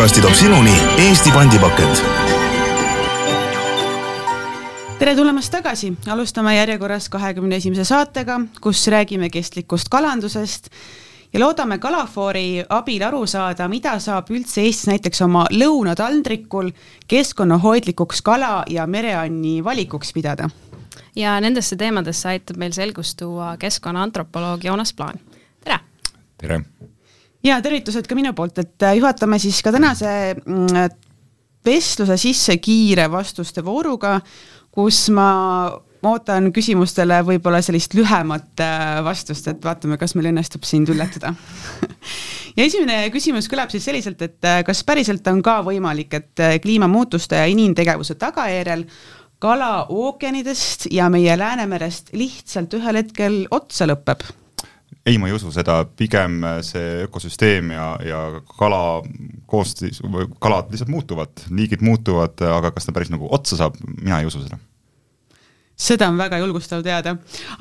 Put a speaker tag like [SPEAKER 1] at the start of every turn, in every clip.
[SPEAKER 1] podcasti toob sinuni Eesti pandipakend.
[SPEAKER 2] tere tulemast tagasi, alustame järjekorras kahekümne esimese saatega, kus räägime kestlikust kalandusest ja loodame Kalafoori abil aru saada, mida saab üldse Eestis näiteks oma lõunataldrikul keskkonnahoidlikuks kala ja mereanni valikuks pidada.
[SPEAKER 3] ja nendesse teemadesse aitab meil selgust tuua keskkonnaantropoloog Joonas Plaan, tere!
[SPEAKER 4] tere!
[SPEAKER 2] Ja tervitused ka minu poolt, et äh, juhatame siis ka tänase mm, vestluse sisse kiire vastuste vooruga, kus ma ootan küsimustele võib-olla sellist lühemat äh, vastust, et vaatame, kas meil õnnestub sind ületada ja esimene küsimus kõlab siis selliselt, et äh, kas päriselt on ka võimalik, et kliimamuutuste ja inimtegevuse tagajärjel kala ookeanidest ja meie Läänemerest lihtsalt ühel hetkel otsa lõpeb
[SPEAKER 4] ei, ma ei usu seda, pigem see ökosüsteem ja, ja kala koostis, kalad lihtsalt muutuvad, liigid muutuvad, aga kas ta päris nagu otsa saab, mina ei usu seda.
[SPEAKER 2] Seda on väga julgustav teada,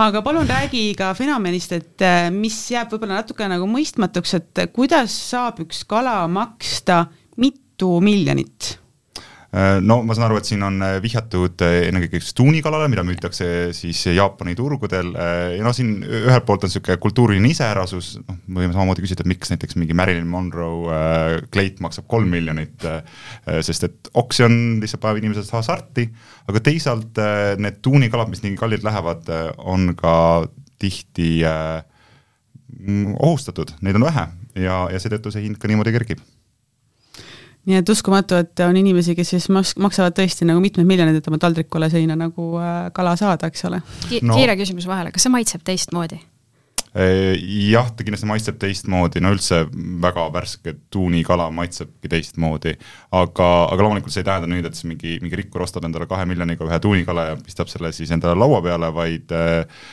[SPEAKER 2] aga palun räägi ka fenomenist, et äh, mis jääb võib-olla natuke nagu mõistmatuks, et kuidas saab üks kala maksta mitu miljonit?
[SPEAKER 4] Äh, no ma saan aru, et siin on äh, vihjatud äh, ennekõike tuunikalale, mida müüakse siis Jaapani turgudel. Ja noh, siin ühelt poolt on niisugune kultuuriline iseärasus, noh, me võime samamoodi küsida, et miks näiteks mingi Marilyn Monroe äh, kleit maksab kolm miljonit äh,, sest et oksjon lihtsalt paneb inimesed hasarti, aga teisalt äh, need tuunikalad, mis nii kallid lähevad, on ka tihti äh, ohustatud, neid on vähe. Ja, ja seetõttu see hind ka niimoodi kerkib
[SPEAKER 2] nii et uskumatu, et on inimesi, kes siis maks-, maksavad tõesti nagu mitmed miljonid, et oma taldrikule seina nagu äh, kala saada, eks ole
[SPEAKER 3] Ki. No. kiire küsimus vahele, kas see maitseb teistmoodi?
[SPEAKER 4] Äh, jah, ta kindlasti maitseb teistmoodi, no üldse väga värske tuunikala maitsebki teistmoodi, aga, aga loomulikult see ei tähenda nüüd, et siis mingi, mingi rikkur ostab endale kahe miljoniga ühe tuunikala ja pistab selle siis endale laua peale, vaid äh,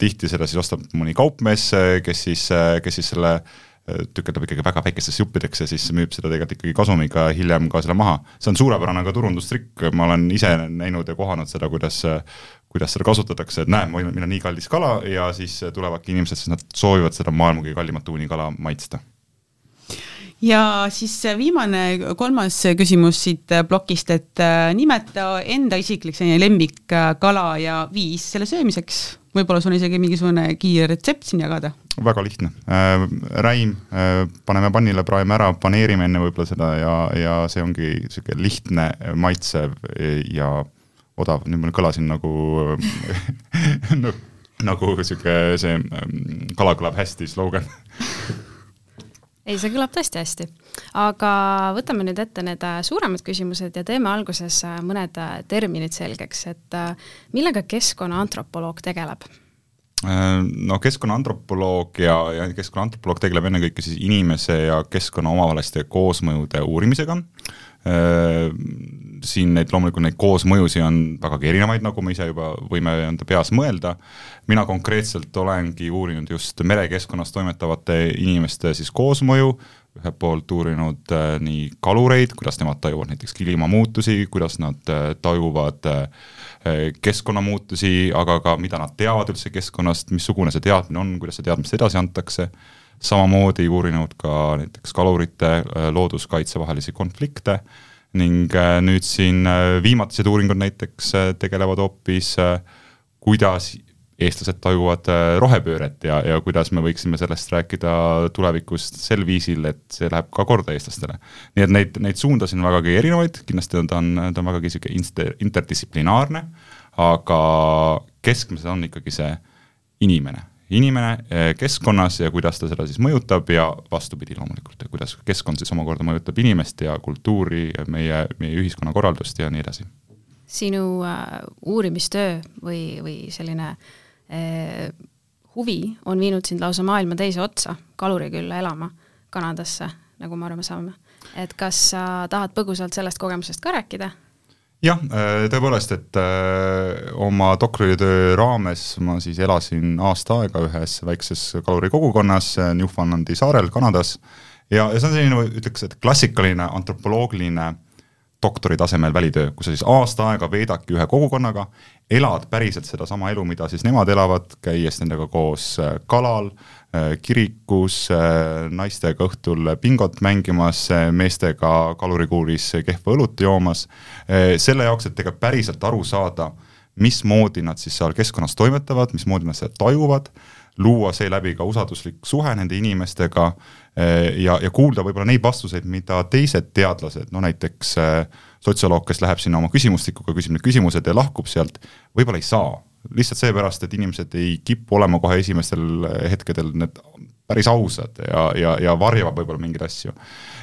[SPEAKER 4] tihti selle siis ostab mõni kaupmees, kes siis, kes siis selle äh, tükeldab ikkagi väga väikestesse juppideks ja siis müüb seda tegelikult ikkagi kasumiga hiljem ka selle maha. see on suurepärane ka turundustrikk, ma olen ise näinud ja kohanud seda, kuidas kuidas seda kasutatakse, et näe, meil on nii kallis kala ja siis tulevadki inimesed, sest nad soovivad seda maailma kõige kallimat tuunikala maitsta
[SPEAKER 2] ja siis viimane, kolmas küsimus siit plokist, et äh, nimeta enda isiklik selline lemmikkala ja viis selle söömiseks. võib-olla sul on isegi mingisugune kiire retsept siin jagada.
[SPEAKER 4] Väga lihtne. Äh,, räim äh,, paneme pannile, praeme ära, paneerime enne võib-olla seda ja, ja see ongi niisugune lihtne, maitsev ja odav, nüüd ma kõlasin nagu no, nagu niisugune see ähm, kala kõlab hästi slogan
[SPEAKER 3] ei, see kõlab tõesti hästi. aga võtame nüüd ette need äh, suuremad küsimused ja teeme alguses äh, mõned äh, terminid selgeks, et millega keskkonnaantropoloog tegeleb
[SPEAKER 4] no keskkonnaantropoloog ja, ja keskkonnaantropoloog tegeleb ennekõike siis inimese ja keskkonna omavaheliste koosmõjude uurimisega. Äh, siin neid loomulikult neid koosmõjusid on vägagi erinevaid, nagu me ise juba võime enda peas mõelda. mina konkreetselt olengi uurinud just merekeskkonnas toimetavate inimeste siis koosmõju, ühelt poolt uurinud äh, nii kalureid, kuidas nemad tajuvad näiteks kliimamuutusi, kuidas nad äh, tajuvad äh, keskkonnamuutusi, aga ka mida nad teavad üldse keskkonnast, missugune see teadmine on, kuidas seda teadmist edasi antakse, samamoodi uurinud ka näiteks kalurite eh, looduskaitse vahelisi konflikte ning eh, nüüd siin viimatised uuringud näiteks tegelevad hoopis kuidas eestlased tajuvad äh, rohepööret ja, ja kuidas me võiksime sellest rääkida tulevikus sel viisil, et see läheb ka korda eestlastele. nii et neid, neid suundasid on vägagi erinevaid, kindlasti ta on, ta on vägagi sihuke inter, interdistsiplinaarne, aga keskmes on ikkagi see inimene, inimene äh, keskkonnas ja kuidas ta seda siis mõjutab ja vastupidi loomulikult, kuidas keskkond siis omakorda mõjutab inimest ja kultuuri meie, meie ühiskonnakorraldust ja nii edasi
[SPEAKER 3] sinu äh, uurimistöö või, või selline eh, huvi on viinud sind lausa maailma teise otsa, Kalurikülla elama, Kanadasse, nagu me aru saame. et kas sa tahad põgusalt sellest kogemusest ka rääkida?
[SPEAKER 4] Jah, äh, tõepoolest, et öö, oma doktoritöö raames ma siis elasin aasta aega ühes väikses kalurikogukonnas Newfoundlandi saarel Kanadas. Ja, ja see on selline, ütleks, et klassikaline antropoloogiline doktori tasemel välitöö, kus sa siis aasta aega veedadki ühe kogukonnaga, elad päriselt sedasama elu, mida siis nemad elavad, käies nendega koos äh, kalal, äh, kirikus, äh, naistega õhtul bingot mängimas, meestega kalurikuuris kehva õlut joomas, selle jaoks, et tegelikult päriselt aru saada, mismoodi nad siis seal keskkonnas toimetavad, mismoodi nad seda tajuvad, luua seeläbi ka usalduslik suhe nende inimestega ja, ja kuulda võib-olla neid vastuseid, mida teised teadlased, no näiteks sotsioloog, kes läheb sinna oma küsimustikuga, küsib need küsimused ja lahkub sealt, võib-olla ei saa. Lihtsalt seepärast, et inimesed ei kipu olema kohe esimestel hetkedel need päris ausad ja, ja, ja varjavad võib-olla mingeid asju.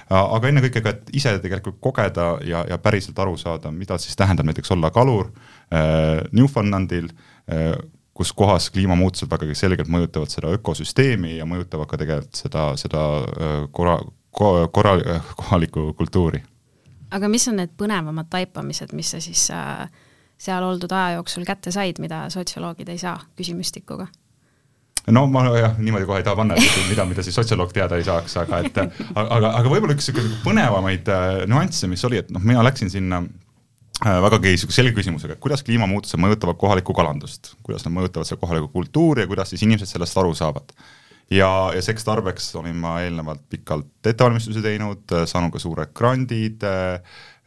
[SPEAKER 4] aga ennekõike ka, et ise tegelikult kogeda ja, ja päriselt aru saada, mida siis tähendab näiteks olla kalur äh, Newfoundlandil äh,, kus kohas kliimamuutused vägagi selgelt mõjutavad seda ökosüsteemi ja mõjutavad ka tegelikult seda, seda äh, korra, korra, kohalikku kultuuri
[SPEAKER 3] aga mis on need põnevamad taipamised, mis sa siis äh, seal oldud aja jooksul kätte said, mida sotsioloogid ei saa küsimustikuga?
[SPEAKER 4] no ma jah, niimoodi kohe ei taha panna, mida, mida siis sotsioloog teada ei saaks, aga et aga, aga võib-olla üks niisugune põnevamaid äh, nüansse, mis oli, et noh, mina läksin sinna äh, vägagi niisuguse selge küsimusega, kuidas kliimamuutused mõjutavad kohalikku kalandust, kuidas nad mõjutavad seda kohalikku kultuuri ja kuidas siis inimesed sellest aru saavad ja, ja seks tarbeks olin ma eelnevalt pikalt ettevalmistusi teinud, saanud ka suured grandid,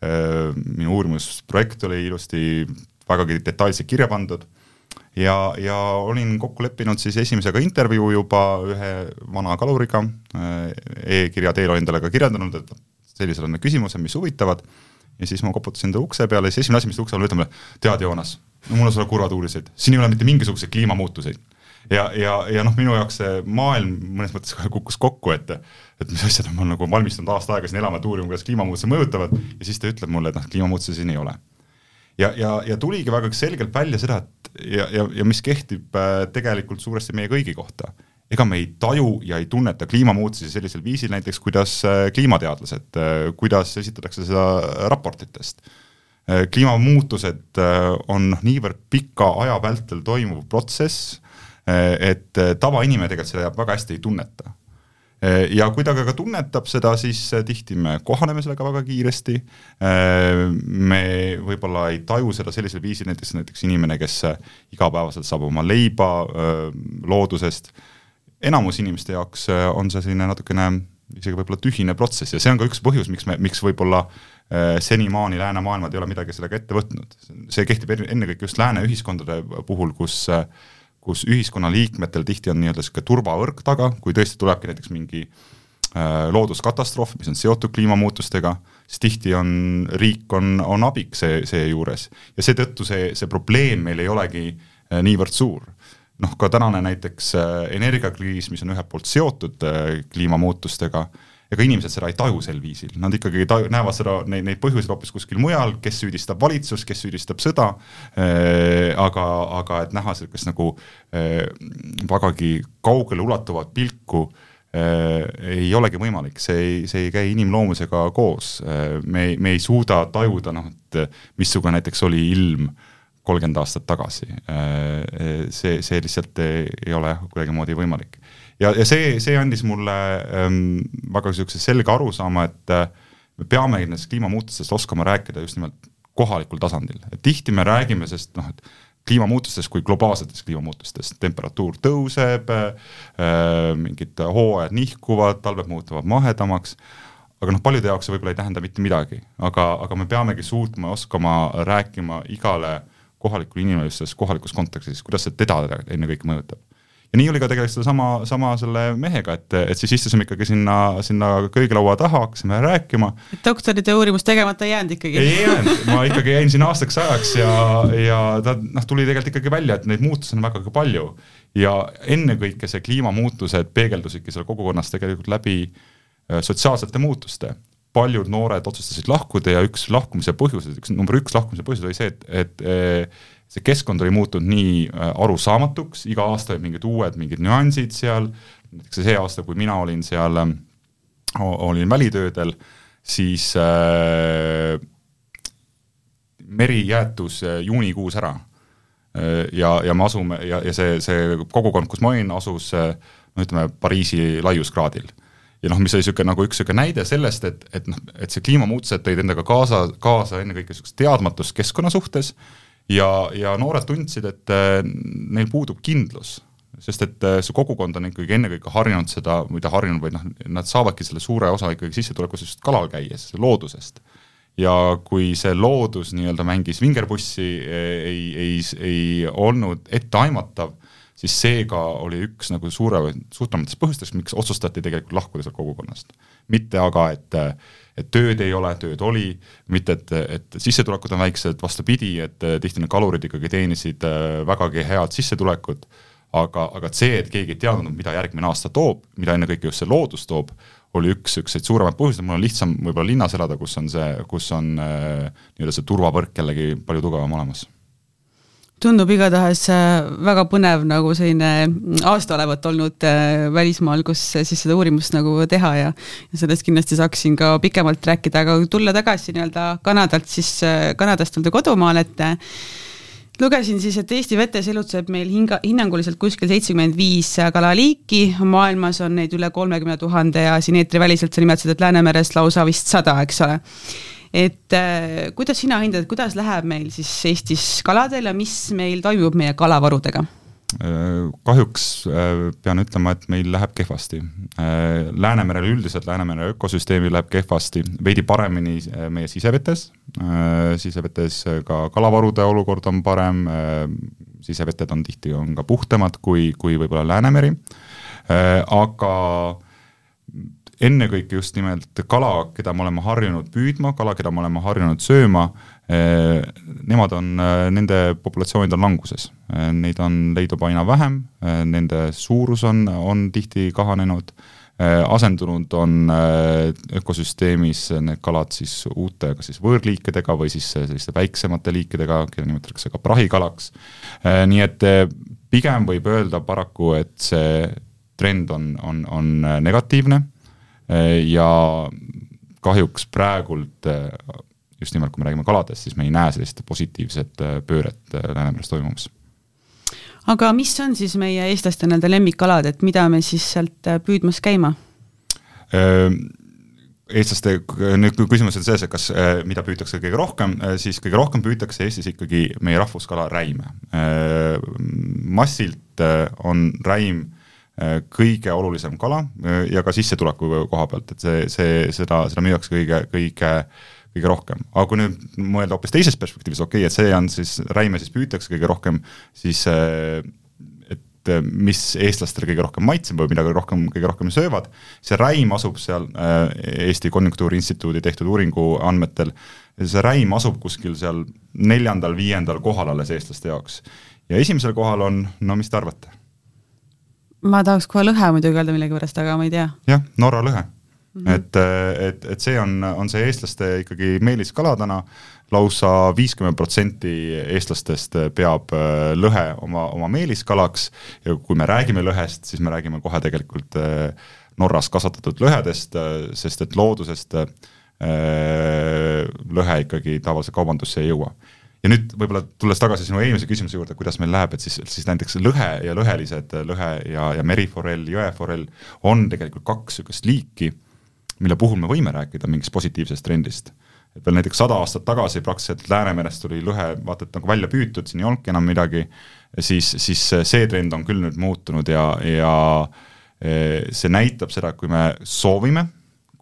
[SPEAKER 4] minu uurimusprojekt oli ilusti vägagi detailselt kirja pandud. Ja, ja olin kokku leppinud siis esimesega intervjuu juba ühe vana kaluriga. E, e-kirja teel olin talle ka kirjeldanud, et sellised on need küsimused, mis huvitavad, ja siis ma koputasin ta ukse peale ja siis esimene asi, mis ta ukse peal ütleb mulle, tead, Joonas, mul on sulle kurvad uudised, siin ei ole mitte mingisuguseid kliimamuutuseid ja, ja, ja noh, minu jaoks see maailm mõnes mõttes kukkus kokku, et et mis asjad ma olen nagu valmistunud aasta aega siin elama, et uurima, kuidas kliimamuutused mõjutavad ja siis ta ütleb mulle, et noh, kliimamuutusi siin ei ole. ja, ja, ja tuligi väga selgelt välja seda, et ja, ja, ja mis kehtib äh, tegelikult suuresti meie kõigi kohta, ega me ei taju ja ei tunneta kliimamuutusi sellisel viisil näiteks, kuidas äh, kliimateadlased, äh, kuidas esitatakse seda raportitest kliimamuutused on noh, niivõrd pika aja vältel toimuv protsess et eh, tavainimene tegelikult seda väga hästi ei tunneta. Eh, ja kui ta ka tunnetab seda, siis tihti me kohaneme sellega väga kiiresti, me võib-olla ei taju seda sellisel viisil, näiteks, näiteks inimene, kes igapäevaselt saab oma leiba loodusest, enamus inimeste jaoks on see selline natukene isegi võib-olla tühine protsess ja see on ka üks põhjus, miks me, miks võib-olla senimaani läänemaailmad ei ole midagi sellega ette võtnud. see kehtib ennekõike just lääne ühiskondade puhul, kus äh, kus ühiskonnaliikmetel tihti on nii-öelda niisugune turvavõrk taga, kui tõesti tulebki näiteks mingi äh, looduskatastroof, mis on seotud kliimamuutustega, siis tihti on, riik on, on abiks see, seejuures. ja seetõttu see, see probleem meil ei olegi äh, niivõrd suur. noh, ka tänane näiteks äh, energiakriis, mis on ühelt poolt seotud kliimamuutustega, ega inimesed seda ei taju sel viisil, nad ikkagi taju, näevad seda, neid, neid põhjuseid hoopis kuskil mujal, kes süüdistab valitsust, kes süüdistab sõda äh,, aga, aga et näha sellist nagu äh, vägagi kaugele ulatuvat pilku äh, ei olegi võimalik, see ei, see ei käi inimloomusega koos. Äh,, me ei, me ei suuda tajuda noh, et missugune näiteks oli ilm kolmkümmend aastat tagasi. Äh,, see, see lihtsalt ei, ei ole kuidagimoodi võimalik ja, ja see, see andis mulle ähm, väga niisuguse selge arusaama, et äh, me peame nendest kliimamuutustest oskama rääkida just nimelt kohalikul tasandil, et tihti me räägime, sest noh, et kliimamuutustest kui globaalsetest kliimamuutustest, temperatuur tõuseb äh,, mingid hooajad nihkuvad, talved muutuvad mahedamaks, aga noh, paljude jaoks see võib-olla ei tähenda mitte midagi, aga, aga me peamegi suutma, oskama rääkima igale kohalikule inimesele kohalikus kontekstis, kuidas see teda ennekõike mõjutab ja nii oli ka tegelikult sedasama, sama selle mehega, et, et siis istusime ikkagi sinna, sinna köögilaua taha, hakkasime rääkima.
[SPEAKER 2] doktoritöö uurimus tegemata ei jäänud ikkagi?
[SPEAKER 4] ei jäänud, ma ikkagi jäin sinna aastaks ajaks ja, ja ta noh, tuli tegelikult ikkagi välja, et neid muutusi on väga palju. ja ennekõike see kliimamuutused peegeldusidki seal kogukonnas tegelikult läbi äh, sotsiaalsete muutuste paljud noored otsustasid lahkuda ja üks lahkumise põhjus, üks number üks lahkumise põhjus oli see, et, et see keskkond oli muutunud nii äh, arusaamatuks, iga aasta olid mingid uued mingid nüansid seal, näiteks see aasta, kui mina olin seal, ähm, olin välitöödel, siis äh, meri jäätus äh, juunikuus ära äh,. ja, ja me asume ja, ja see, see kogukond, kus ma olin, asus no ütleme, Pariisi laiuskraadil ja noh, mis oli niisugune nagu üks niisugune näide sellest, et, et noh, et see kliimamuutused tõid endaga kaasa, kaasa ennekõike niisugust teadmatust keskkonna suhtes ja, ja noored tundsid, et äh, neil puudub kindlus, sest et äh, see kogukond on ikkagi ennekõike harjunud seda, mitte harjunud, vaid noh, nad saavadki selle suure osa ikkagi sissetulekust just kalal käies, loodusest. ja kui see loodus nii-öelda mängis vingerpussi, ei, ei, ei olnud etteaimatav siis seega oli üks nagu suure, suurematest põhjustest, miks otsustati tegelikult lahkuda sealt kogukonnast. mitte aga, et et tööd ei ole, tööd oli, mitte et, et sissetulekud on väiksed, vastupidi, et tihti need kalurid ikkagi teenisid äh, vägagi head sissetulekut, aga, aga see, et keegi ei teadnud, mida järgmine aasta toob, mida ennekõike just see loodus toob, oli üks niisuguseid suuremaid põhjuseid, mul on lihtsam võib-olla linnas elada, kus on see, kus on äh, nii-öelda see turvavõrk jällegi palju tugevam olemas
[SPEAKER 2] tundub igatahes äh, väga põnev nagu selline aasta olevat olnud äh, välismaal, kus siis seda uurimust nagu teha ja ja sellest kindlasti saaksin ka pikemalt rääkida, aga tulla tagasi nii-öelda Kanadalt siis, äh, Kanadast nii-öelda kodumaale, et lugesin siis, et Eesti vetes elutseb meil hinga, hinnanguliselt kuskil seitsekümmend viis kalaliiki, maailmas on neid üle kolmekümne tuhande ja siin eetriväliselt sa nimetasid, et Läänemerest lausa vist sada, eks ole et äh, kuidas sina hindad, kuidas läheb meil siis Eestis kaladel ja mis meil toimub meie kalavarudega?
[SPEAKER 4] Äh, kahjuks äh, pean ütlema, et meil läheb kehvasti. Läänemerel üldiselt, Läänemere ökosüsteemil läheb kehvasti, veidi paremini meie sisevetes, sisevetes ka kalavarude olukord on parem, siseveted on tihti, on ka puhtamad kui, kui võib-olla Läänemeri, aga ennekõike just nimelt kala, keda me oleme harjunud püüdma, kala, keda me oleme harjunud sööma, eh, nemad on, eh, nende populatsioonid on languses. Eh, neid on, leidub aina vähem, nende suurus on, on tihti kahanenud, asendunud on ökosüsteemis need kalad siis uute kas siis võõrliikidega või siis selliste väiksemate liikidega, keda nimetatakse ka prahikalaks, nii et pigem võib öelda paraku, et see trend on, on, on negatiivne ja kahjuks praegult äh, just nimelt, kui me räägime kaladest, siis me ei näe sellist positiivset äh, pööret Läänemeres toimumas.
[SPEAKER 2] aga mis on siis meie eestlaste nii-öelda lemmikkalad, et mida me siis sealt püüdmas käima?
[SPEAKER 4] eestlaste, nüüd kui küsimus on selles, et kas, mida püütakse kõige rohkem, siis kõige rohkem püütakse Eestis ikkagi meie rahvuskala räime. massilt on räim Äh, kõige olulisem kala äh, ja ka sissetuleku koha pealt, et see, see, seda, seda müüakse kõige, kõige kõige rohkem, aga kui nüüd mõelda hoopis teisest perspektiivist, okei okay,, et see on siis, räime siis püütakse kõige rohkem, siis äh, et mis eestlastele kõige rohkem maitseb või mida kõige rohkem, kõige rohkem söövad, see räim asub seal Eesti Konjunktuuriinstituudi tehtud uuringu andmetel, see räim asub kuskil seal neljandal-viiendal kohal alles eestlaste jaoks. ja esimesel kohal on, no mis te arvate?
[SPEAKER 2] Ma tahaks kohe lõhe muidugi öelda millegipärast, aga ma ei tea.
[SPEAKER 4] jah, Norra lõhe mm. -hmm. et, et, et see on, on see eestlaste ikkagi meeliskala täna lausa viiskümmend protsenti eestlastest peab äh, lõhe oma, oma meeliskalaks ja kui me räägime lõhest, siis me räägime kohe tegelikult äh, Norras kasvatatud lõhedest, äh, sest et loodusest lõhe ikkagi tavaliselt kaubandusse ei jõua ja nüüd võib-olla tulles tagasi sinu eelmise küsimuse juurde, kuidas meil läheb, et siis, siis näiteks lõhe ja lõhelised, lõhe ja, ja meriforell, jõeforell on tegelikult kaks niisugust liiki, mille puhul me võime rääkida mingist positiivsest trendist. et veel näiteks sada aastat tagasi praktiliselt Läänemerest tuli lõhe vaata et nagu välja püütud, siin ei olnudki enam midagi, siis, siis see trend on küll nüüd muutunud ja, ja eh, see näitab seda, et kui me soovime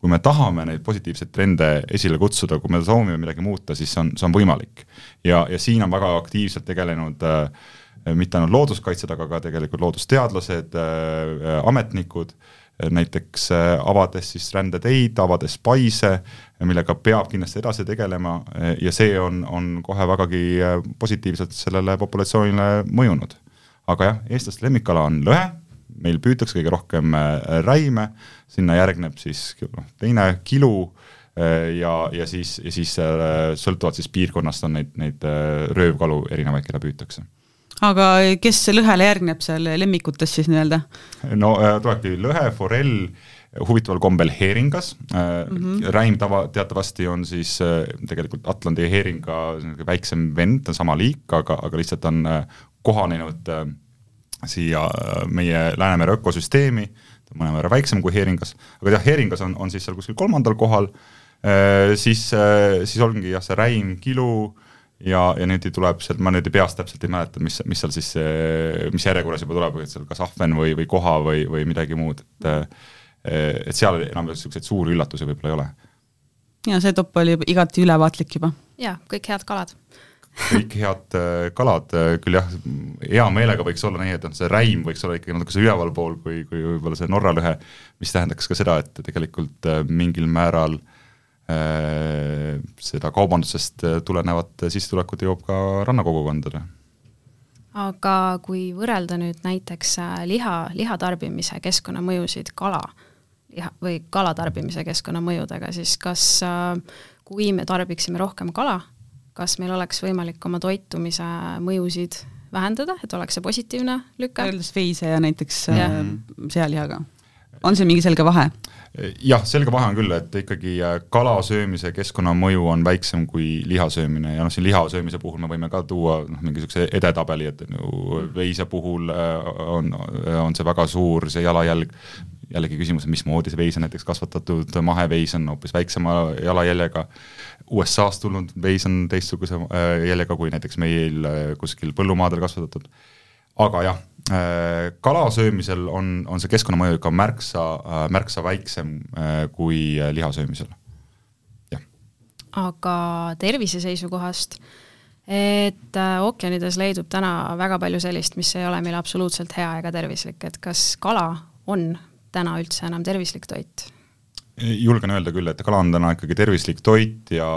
[SPEAKER 4] kui me tahame neid positiivseid trende esile kutsuda, kui me soovime midagi muuta, siis on, see on võimalik. ja, ja siin on väga aktiivselt tegelenud äh, mitte ainult looduskaitsjad, aga ka tegelikult loodusteadlased äh,, ametnikud äh,, näiteks äh, avades siis rändeteid, avades paise, millega peab kindlasti edasi tegelema äh, ja see on, on kohe vägagi positiivselt sellele populatsioonile mõjunud. aga jah, eestlaste lemmikala on lõhe meil püütakse kõige rohkem äh, räime, sinna järgneb siis noh, teine kilu äh, ja, ja siis, ja siis äh, sõltuvalt siis piirkonnast on neid, neid röövkalu erinevaid, keda püütakse
[SPEAKER 2] aga kes lõhele järgneb seal lemmikutes siis nii-öelda?
[SPEAKER 4] no tulebki lõhe, forell, huvitaval kombel heeringas mm, -hmm. räim tava, teatavasti on siis tegelikult Atlandi heeringa väiksem vend, sama liik, aga, aga lihtsalt on kohanenud äh, siia äh, meie Läänemere ökosüsteemi, ta on mõnevõrra väiksem kui heeringas, aga jah, heeringas on, on siis seal kuskil kolmandal kohal, siis, siis ongi jah, see räim, kilu ja, ja nüüd tuleb sealt, ma nüüd peast täpselt ei mäleta, mis, mis seal siis, mis järjekorras juba tuleb, et seal kas ahven või, või koha või, või midagi muud, et et seal enam niisuguseid suuri üllatusi võib-olla ei ole.
[SPEAKER 2] ja see topp oli igati ülevaatlik juba.
[SPEAKER 3] jaa, kõik head kalad
[SPEAKER 4] kõik head äh, kalad, äh, küll jah, hea meelega võiks olla nii, et noh, see räim võiks olla ikkagi natuke see ülevalpool kui, kui võib-olla see Norra lõhe, mis tähendaks ka seda, et tegelikult äh, mingil määral äh, seda kaubandusest tulenevat sissetulekut jõuab ka rannakogukondadele.
[SPEAKER 3] aga kui võrrelda nüüd näiteks liha, liha tarbimise keskkonnamõjusid kala, liha või kala tarbimise keskkonnamõjudega, siis kas äh, kui me tarbiksime rohkem kala, kas meil oleks võimalik oma toitumise mõjusid vähendada, et oleks see positiivne lüke?
[SPEAKER 2] võrreldes veise ja näiteks ja. Äh, sealihaga. on see mingi selge vahe?
[SPEAKER 4] jah, selge vahe on küll, et ikkagi äh, kala söömise keskkonnamõju on väiksem kui liha söömine ja noh, siin liha söömise puhul me võime ka tuua noh, mingisuguse edetabeli, et ju veise puhul äh, on, on see väga suur, see jalajälg, jällegi küsimus, mismoodi see veis on näiteks kasvatatud, maheveis on hoopis väiksema jalajäljega USA-st tulnud veis on teistsuguse äh, jäljega kui näiteks meil äh, kuskil põllumaadel kasvatatud. aga jah, äh, kala söömisel on, on see keskkonnamõju ikka märksa, märksa väiksem kui liha söömisel, jah.
[SPEAKER 3] aga tervise seisukohast, et ookeanides leidub täna väga palju sellist, mis ei ole meile absoluutselt hea ega tervislik, et kas kala on täna üldse enam tervislik toit?
[SPEAKER 4] julgen öelda küll, et kala on täna ikkagi tervislik toit ja,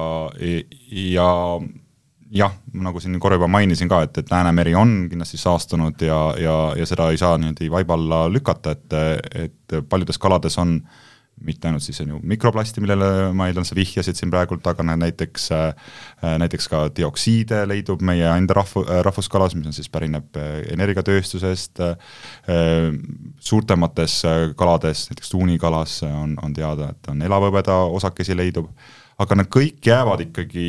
[SPEAKER 4] ja jah, nagu siin korra juba mainisin ka, et, et Läänemeri on kindlasti saastunud ja, ja, ja seda ei saa niimoodi vaiba alla lükata, et, et paljudes kalades on äh, mitte ainult siis on ju mikroplasti, millele ma eeldan, sa vihjasid siin praegult, aga näiteks, äh, näiteks ka dioksiide leidub meie enda rahvu, rahvuskalas, mis on siis, pärineb äh, energiatööstusest, äh, suurtemates kalades, näiteks tuunikalas on, on teada, et on elavhõbeda osakesi leidub, aga nad kõik jäävad ikkagi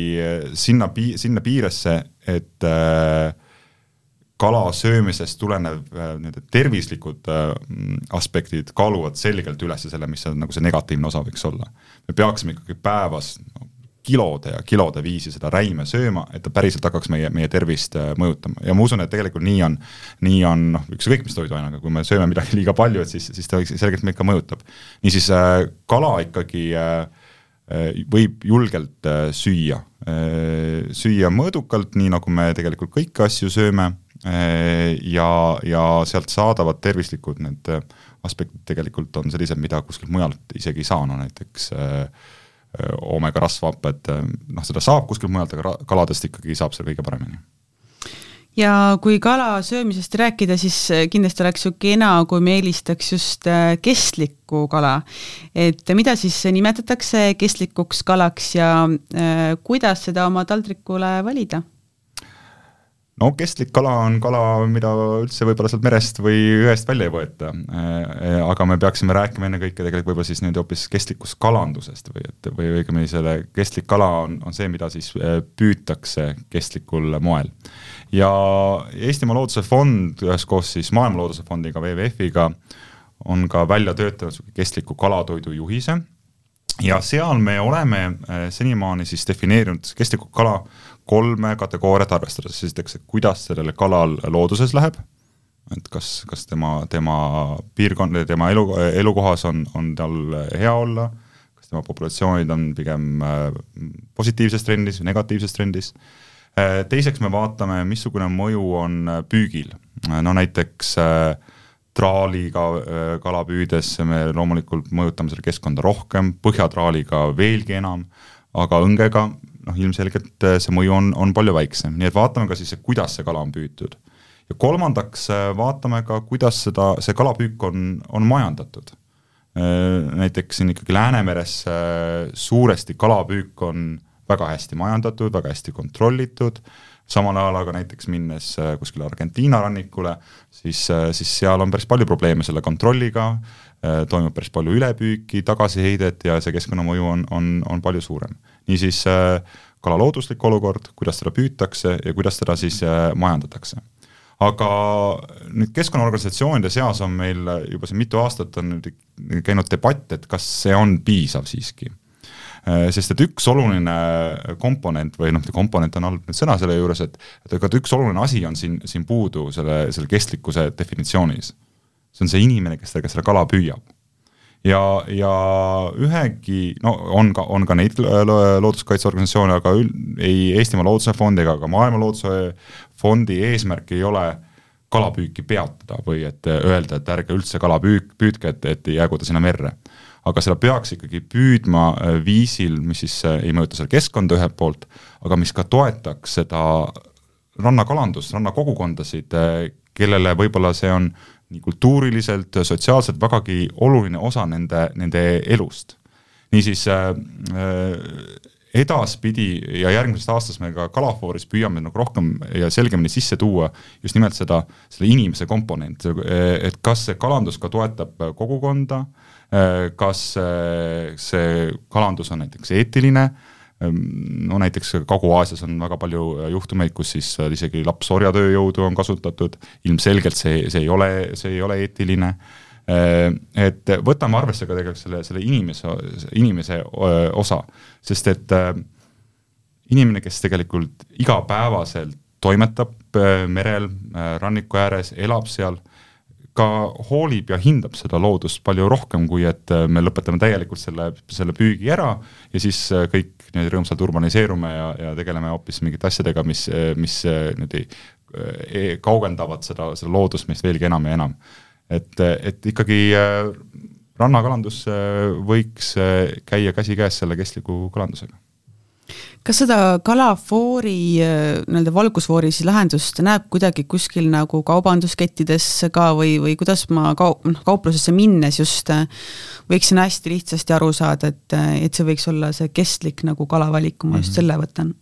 [SPEAKER 4] sinna pi-, sinna piiresse, et äh, kala söömisest tulenev äh, nii-öelda tervislikud äh, aspektid kaaluvad selgelt üles selle, mis on nagu see negatiivne osa võiks olla. me peaksime ikkagi päevas kilode ja kilode viisi seda räime sööma, et ta päriselt hakkaks meie, meie tervist äh, mõjutama ja ma usun, et tegelikult nii on, nii on noh, ükskõik mis toiduainega, kui me sööme midagi liiga palju, et siis, siis ta selgelt meid ka mõjutab. niisiis kala ikkagi võib julgelt süüa, süüa mõõdukalt, nii nagu me tegelikult kõiki asju sööme ja, ja sealt saadavad tervislikud need äh, aspektid tegelikult on sellised, mida kuskilt mujalt isegi ei saa, no näiteks äh, oomega rasvhapet, noh seda saab kuskilt mujalt, aga kaladest ikkagi saab seda kõige paremini
[SPEAKER 2] ja kui kala söömisest rääkida, siis kindlasti oleks ju kena, kui me eelistaks just kestlikku kala. et mida siis nimetatakse kestlikuks kalaks ja äh, kuidas seda oma taldrikule valida?
[SPEAKER 4] No kestlik kala on kala, mida üldse võib-olla sealt merest või jõest välja ei võeta. Äh, aga me peaksime rääkima ennekõike tegelikult võib-olla siis nüüd hoopis kestlikust kalandusest või et, või õigemini selle kestlik kala on, on see, mida siis äh, püütakse kestlikul moel. ja Eestimaa Looduse Fond üheskoos siis Maailma Looduse Fondiga, WWF-iga on ka välja töötanud kestliku kalatoidu juhise ja seal me oleme äh, senimaani siis defineerinud kestlikku kala kolme kategooriat arvestades, esiteks, et kuidas sellel kalal looduses läheb, et kas, kas tema, tema piirkond, tema elu, elukohas on, on tal hea olla, kas tema populatsioonid on pigem äh, positiivses trendis või negatiivses trendis, äh, teiseks me vaatame, missugune mõju on püügil, no näiteks äh, traaliga kala püüdes me loomulikult mõjutame seda keskkonda rohkem, põhjatraaliga veelgi enam, aga õngega noh, ilmselgelt äh, see mõju on, on palju väiksem, nii et vaatame ka siis, kuidas see kala on püütud. ja kolmandaks äh, vaatame ka, kuidas seda, see kalapüük on, on majandatud. Äh, näiteks siin ikkagi Läänemeres suuresti kalapüük on väga hästi majandatud, väga hästi kontrollitud, samal ajal aga näiteks minnes kuskile Argentiina rannikule, siis, siis seal on päris palju probleeme selle kontrolliga, toimub päris palju ülepüüki, tagasiheidet ja see keskkonnamõju on, on, on palju suurem niisiis äh, kala looduslik olukord, kuidas teda püütakse ja kuidas teda siis äh, majandatakse. aga nüüd keskkonnaorganisatsioonide seas on meil juba siin mitu aastat on nüüd käinud debatt, et kas see on piisav siiski Äh, sest et üks oluline komponent või noh, komponent on halb sõna selle juures, et et aga üks oluline asi on siin, siin puudu selle, selle kestlikkuse definitsioonis. see on see inimene, kes kes selle kala püüab. Ja, ja ühegi, no on ka, on ka neid looduskaitseorganisatsioone, aga ül, ei Eestimaa Looduse Fondi ega ka Maailma Looduse Fondi eesmärk ei ole kalapüüki peatada või et öelda, et ärge üldse kala püük, püüdke, et, et jäägu ta sinna merre. Aga seda peaks ikkagi püüdma äh, viisil, mis siis äh, ei mõjuta seda keskkonda ühelt poolt, aga mis ka toetaks seda rannakalandust, rannakogukondasid, äh, kellele võib-olla see on nii kultuuriliselt, sotsiaalselt vägagi oluline osa nende, nende elust. niisiis äh, edaspidi ja järgmisest aastast me ka Kalafooris püüame nagu rohkem ja selgemini sisse tuua just nimelt seda, selle inimese komponenti, et kas see kalandus ka toetab kogukonda äh,, Äh, kas äh, see kalandus on näiteks eetiline, no näiteks Kagu-Aasias on väga palju äh, juhtumeid, kus siis isegi lapsorjatööjõudu on kasutatud, ilmselgelt see, see ei ole, see ei ole eetiline. Et võtame arvesse ka tegelikult selle, selle inimese, inimese osa, sest et inimene, kes tegelikult igapäevaselt toimetab merel, ranniku ääres, elab seal ka hoolib ja hindab seda loodust palju rohkem, kui et äh, me lõpetame täielikult selle, selle püügi ära ja siis äh, kõik niimoodi rõõmsalt urbaniseerume ja, ja tegeleme hoopis mingite asjadega, mis, äh, mis niimoodi e-, kaugendavad seda, seda loodust meist veelgi enam ja enam. et, et ikkagi rannakalandus võiks käia käsikäes selle kestliku kalandusega
[SPEAKER 2] kas seda kalafoori äh, nii-öelda valgusfoori siis lahendust näeb kuidagi kuskil nagu kaubanduskettides ka või, või kuidas ma kaup-, noh kauplusesse minnes just äh, võiksin hästi lihtsasti aru saada, et, äh, et see võiks olla see kestlik nagu kalavalik, kui ma just mhm. selle võtan?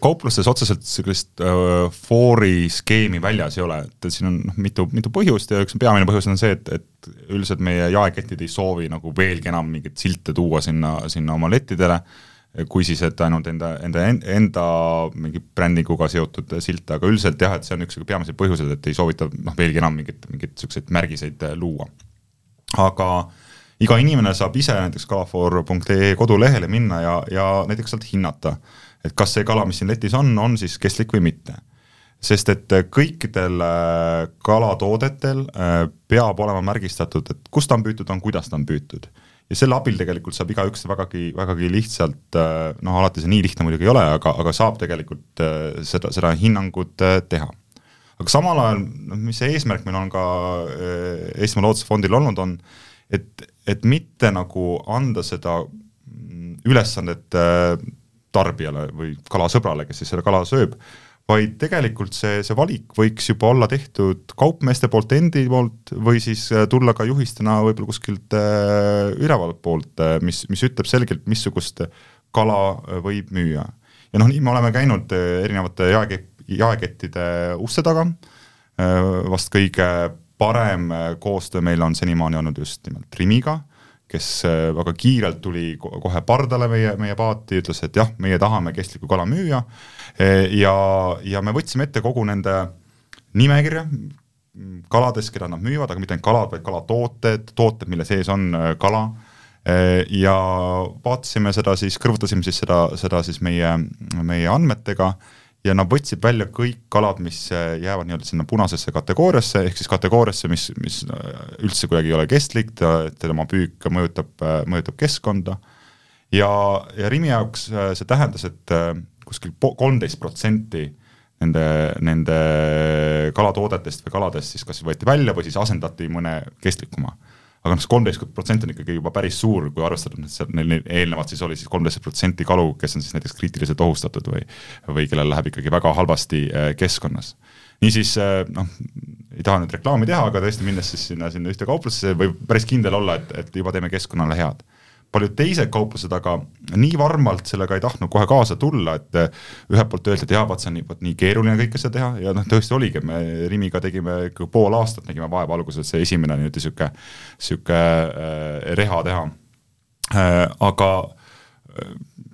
[SPEAKER 4] kauplustes otseselt sellist äh, foori skeemi väljas ei ole, et siin on noh, mitu, mitu põhjust ja üks peamine põhjus on see, et, et üldiselt meie jaeketid ei soovi nagu veelgi enam mingeid silte tuua sinna, sinna oma lettidele kui siis, et ainult enda, enda, enda mingi brändinguga seotud silte, aga üldiselt jah, et see on üks peamiseid põhjuseid, et ei soovita noh, veelgi enam mingeid, mingeid niisuguseid märgiseid äh, luua. aga iga inimene saab ise näiteks kalafoor.ee kodulehele minna ja, ja näiteks sealt hinnata, et kas see kala, mis siin letis on, on siis kestlik või mitte. sest et kõikidel äh, kalatoodetel äh, peab olema märgistatud, et kust ta on püütud, on kuidas ta on püütud ja selle abil tegelikult saab igaüks vägagi, vägagi lihtsalt äh, noh, alati see nii lihtne muidugi ei ole, aga, aga saab tegelikult äh, seda, seda hinnangut äh, teha. aga samal ajal, noh, mis see eesmärk meil on ka Eestimaa Looduse Fondil olnud, on et, et mitte nagu anda seda mm, ülesandet tarbijale või kalasõbrale, kes siis selle kala sööb, vaid tegelikult see, see valik võiks juba olla tehtud kaupmeeste poolt endi poolt või siis äh, tulla ka juhistena võib-olla kuskilt äh, ülevalt poolt, äh, mis, mis ütleb selgelt, missugust kala võib müüa. ja noh, nii me oleme käinud erinevate jaekett, jaekettide uste taga, vast kõige parem koostöö meil on senimaani olnud just nimelt Rimiga, kes väga kiirelt tuli kohe pardale meie, meie paati, ütles, et jah, meie tahame kestlikku kala müüa. Ja, ja me võtsime ette kogu nende nimekirja kaladest, keda nad müüvad, aga mitte ainult kalad, vaid kalatooted, tooted, mille sees on äh, kala. Ja vaatasime seda siis, kõrvutasime siis seda, seda siis meie, meie andmetega ja nad võtsid välja kõik kalad, mis äh, jäävad nii-öelda sinna punasesse kategooriasse, ehk siis kategooriasse, mis, mis äh, üldse kuidagi ei ole kestlik, ta, tema püük mõjutab, mõjutab keskkonda ja, ja Rimi jaoks see tähendas, et kuskil kolmteist protsenti nende, nende kalatoodetest või kaladest siis kas võeti välja või siis asendati mõne kestlikuma. Aga noh, see kolmteist protsenti on ikkagi juba päris suur, kui arvestada, et seal neil eelnevalt siis oli siis kolmteist protsenti kalu, kes on siis näiteks kriitiliselt ohustatud või või kellel läheb ikkagi väga halvasti äh, keskkonnas. niisiis äh, noh, ei taha nüüd reklaami teha, aga tõesti minnes siis sinna, sinna ühte kauplusesse võib päris kindel olla, et, et juba teeme keskkonnale head paljud teised kauplused aga nii varmalt sellega ei tahtnud kohe kaasa tulla, et eh, ühelt poolt öeldi, et jaa, vaat see on nii, vot nii keeruline kõike seda teha ja noh, tõesti oligi, me Rimiga tegime ikka pool aastat, nägime vaeva alguses see esimene nii-öelda sihuke, sihuke äh, reha teha äh,. aga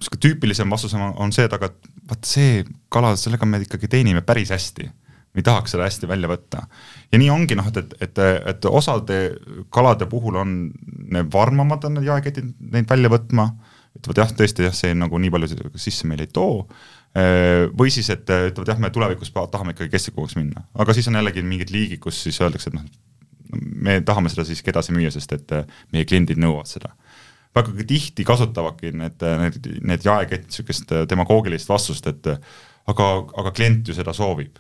[SPEAKER 4] sihuke tüüpilisem vastus on, on see, et aga vaat see kala, sellega me ikkagi teenime päris hästi ei tahaks seda hästi välja võtta. ja nii ongi noh, et, et, et, et osade kalade puhul on need varmamad on need jaeketid neid välja võtma, ütlevad jah, tõesti jah, see nagu nii palju sisse meil ei too, või siis, et ütlevad jah, me tulevikus tahame ikkagi kestlikumaks minna, aga siis on jällegi mingid liigid, kus siis öeldakse, et noh, me tahame seda siiski edasi müüa, sest et meie kliendid nõuavad seda väga tihti kasutavadki need, need, need jaeketid niisugust demagoogilist vastust, et aga, aga klient ju seda soovib.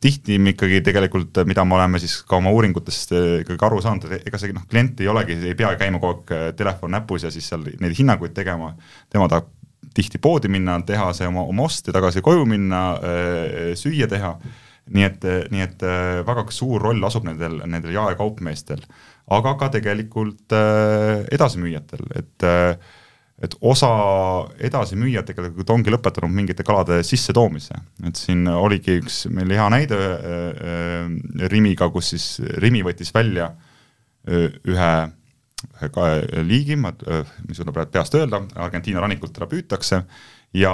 [SPEAKER 4] Tihti ikkagi tegelikult, mida me oleme siis ka oma uuringutest ikkagi aru saanud, et ega see noh, klient ei olegi, ei pea käima kogu aeg telefon näpus ja siis seal neid hinnanguid tegema, tema tahab tihti poodi minna, teha see oma, oma ost ja tagasi koju minna, süüa teha. Nii et, nii et väga suur roll asub nendel, nendel jaekaupmeestel. Aga ka tegelikult edasimüüjatel, et äh, et osa edasimüüjad tegelikult ongi lõpetanud mingite kalade sissetoomise, et siin oligi üks meil hea näide äh, Rimiga, kus siis Rimi võttis välja ühe, ühe liigi, ma, mis suudab praegu peast öelda, Argentiina rannikult teda püütakse ja,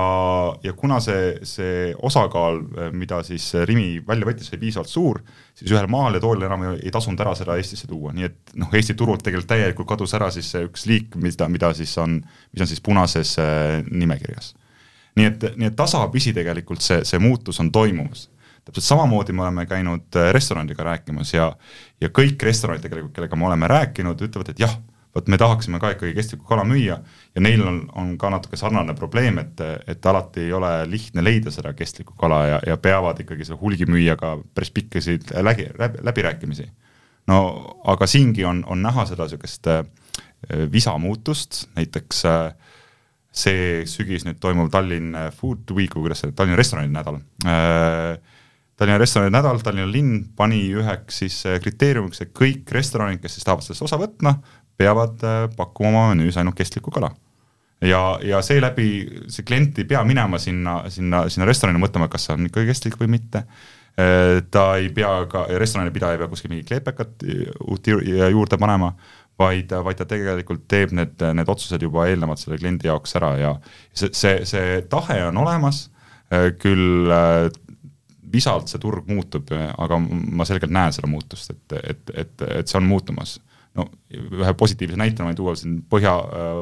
[SPEAKER 4] ja kuna see, see osakaal, mida siis Rimi välja võttis, oli piisavalt suur, siis ühel maal ja toolil enam ei, ei tasunud ära seda Eestisse tuua, nii et noh, Eesti turult tegelikult täielikult kadus ära siis see üks liik, mida, mida siis on, mis on siis punases äh, nimekirjas. nii et, nii et tasapisi tegelikult see, see muutus on toimumas täpselt samamoodi me oleme käinud äh, restoraniga rääkimas ja, ja kõik restoranid tegelikult, kellega me oleme rääkinud, ütlevad, et jah vot me tahaksime ka ikkagi kestlikku kala müüa ja neil on, on ka natuke sarnane probleem, et, et alati ei ole lihtne leida seda kestlikku kala ja, ja peavad ikkagi selle hulgimüüjaga päris pikkasid läbi, läbi, läbirääkimisi. no aga siingi on, on näha seda niisugust äh, visamuutust, näiteks äh, see sügis nüüd toimuv Tallinn Food Week kuidas see, Tallinna restoranide nädal äh,, Tallinna restoranide nädal, Tallinna linn pani üheks siis kriteeriumiks, et kõik restoranid, kes siis tahavad sellest osa võtma, peavad äh, pakkuma oma menüüs ainult kestlikku kala. ja, ja seeläbi see klient ei pea minema sinna, sinna, sinna restorani mõtlema, kas see on ikkagi kestlik või mitte, äh, ta ei pea ka, restorani pidaja ei pea kuskil mingit kleepekat uut juurde panema, vaid, vaid ta tegelikult teeb need, need otsused juba eelnevalt selle kliendi jaoks ära ja see, see, see tahe on olemas, äh, küll visalt see turg muutub, aga ma selgelt näen seda muutust, et, et, et, et see on muutumas no ühe positiivse näitena võin tuua siin põhja,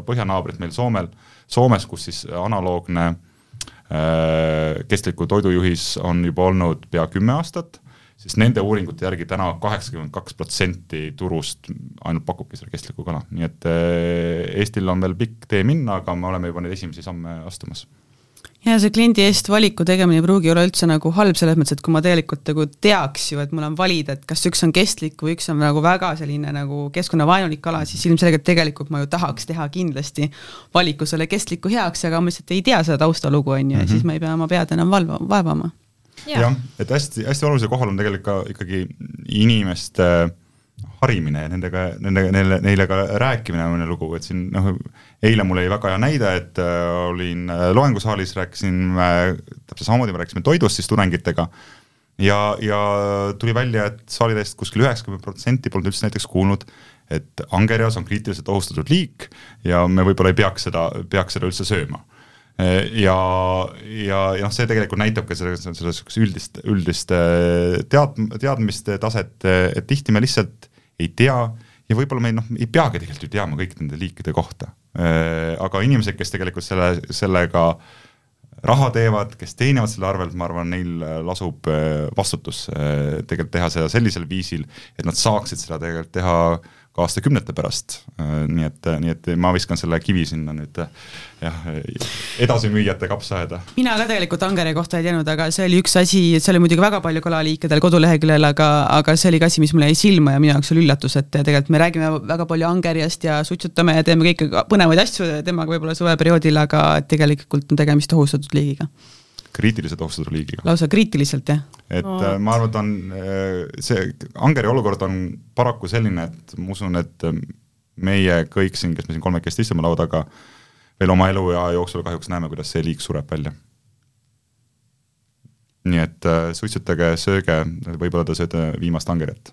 [SPEAKER 4] põhjanaabrit meil Soomel, Soomes, kus siis analoogne äh, kestliku toidujuhis on juba olnud pea kümme aastat, siis nende uuringute järgi täna kaheksakümmend kaks protsenti turust ainult pakubki seda kestlikku kala, nii et äh, Eestil on veel pikk tee minna, aga me oleme juba neid esimesi samme astumas
[SPEAKER 2] ja see kliendi eest valiku tegemine ei pruugi olla üldse nagu halb, selles mõttes, et kui ma tegelikult nagu teaks ju, et mul on valida, et kas üks on kestlik või üks on nagu väga selline nagu keskkonnavaenulik kala, siis ilmselgelt tegelikult ma ju tahaks teha kindlasti valiku selle kestliku heaks, aga ma lihtsalt ei tea seda taustalugu, on ju, ja siis ma ei pea oma pead enam valva, vaevama.
[SPEAKER 4] jah, et hästi, hästi olulisel kohal on tegelikult ka ikkagi inimeste harimine ja nendega, nendega, neile, neile ka rääkimine on lugu, et siin noh, eile mul oli väga hea näide, et äh, olin äh, loengusaalis, rääkisin äh, täpselt samamoodi, me rääkisime toidust siis tudengitega ja, ja tuli välja, et saali täiesti kuskil üheksakümmend protsenti polnud üldse näiteks kuulnud, et angerjas on kriitiliselt ohustatud liik ja me võib-olla ei peaks seda, peaks seda üldse sööma ja, ja, ja noh, see tegelikult näitab ka selle, selle niisugust üldist, üldist tead-, teadmiste taset, et tihti me lihtsalt ei tea ja võib-olla me noh, ei peagi tegelikult ju teadma kõikide nende liikide kohta. Äh, aga inimesed, kes tegelikult selle, sellega raha teevad, kes teenivad selle arvelt, ma arvan, neil lasub äh, vastutus äh, tegelikult teha seda sellisel viisil, et nad saaksid seda tegelikult teha ka aastakümnete pärast. nii et, nii et ma viskan selle kivi sinna nüüd jah, edasimüüjate kapsaaeda.
[SPEAKER 2] mina ka tegelikult Angeri kohta ei teadnud, aga see oli üks asi, see oli muidugi väga palju kalaliikidel koduleheküljel, aga, aga see oli ka asi, mis mulle jäi silma ja minu jaoks oli üllatus, et tegelikult me räägime väga palju Angeriast ja suitsutame ja teeme kõike põnevaid asju temaga võib-olla suveperioodil, aga tegelikult on tegemist ohustatud liigiga
[SPEAKER 4] kriitiliselt ohustatud liigiga.
[SPEAKER 2] lausa kriitiliselt, jah?
[SPEAKER 4] et oh. ma arvan, et on äh, see, Angeri olukord on paraku selline, et ma usun, et äh, meie kõik siin, kes me siin kolmekesti istume laua taga, veel oma eluea jooksul kahjuks näeme, kuidas see liik sureb välja. nii et suitsutage, sööge, võib-olla te sööte viimast angerit.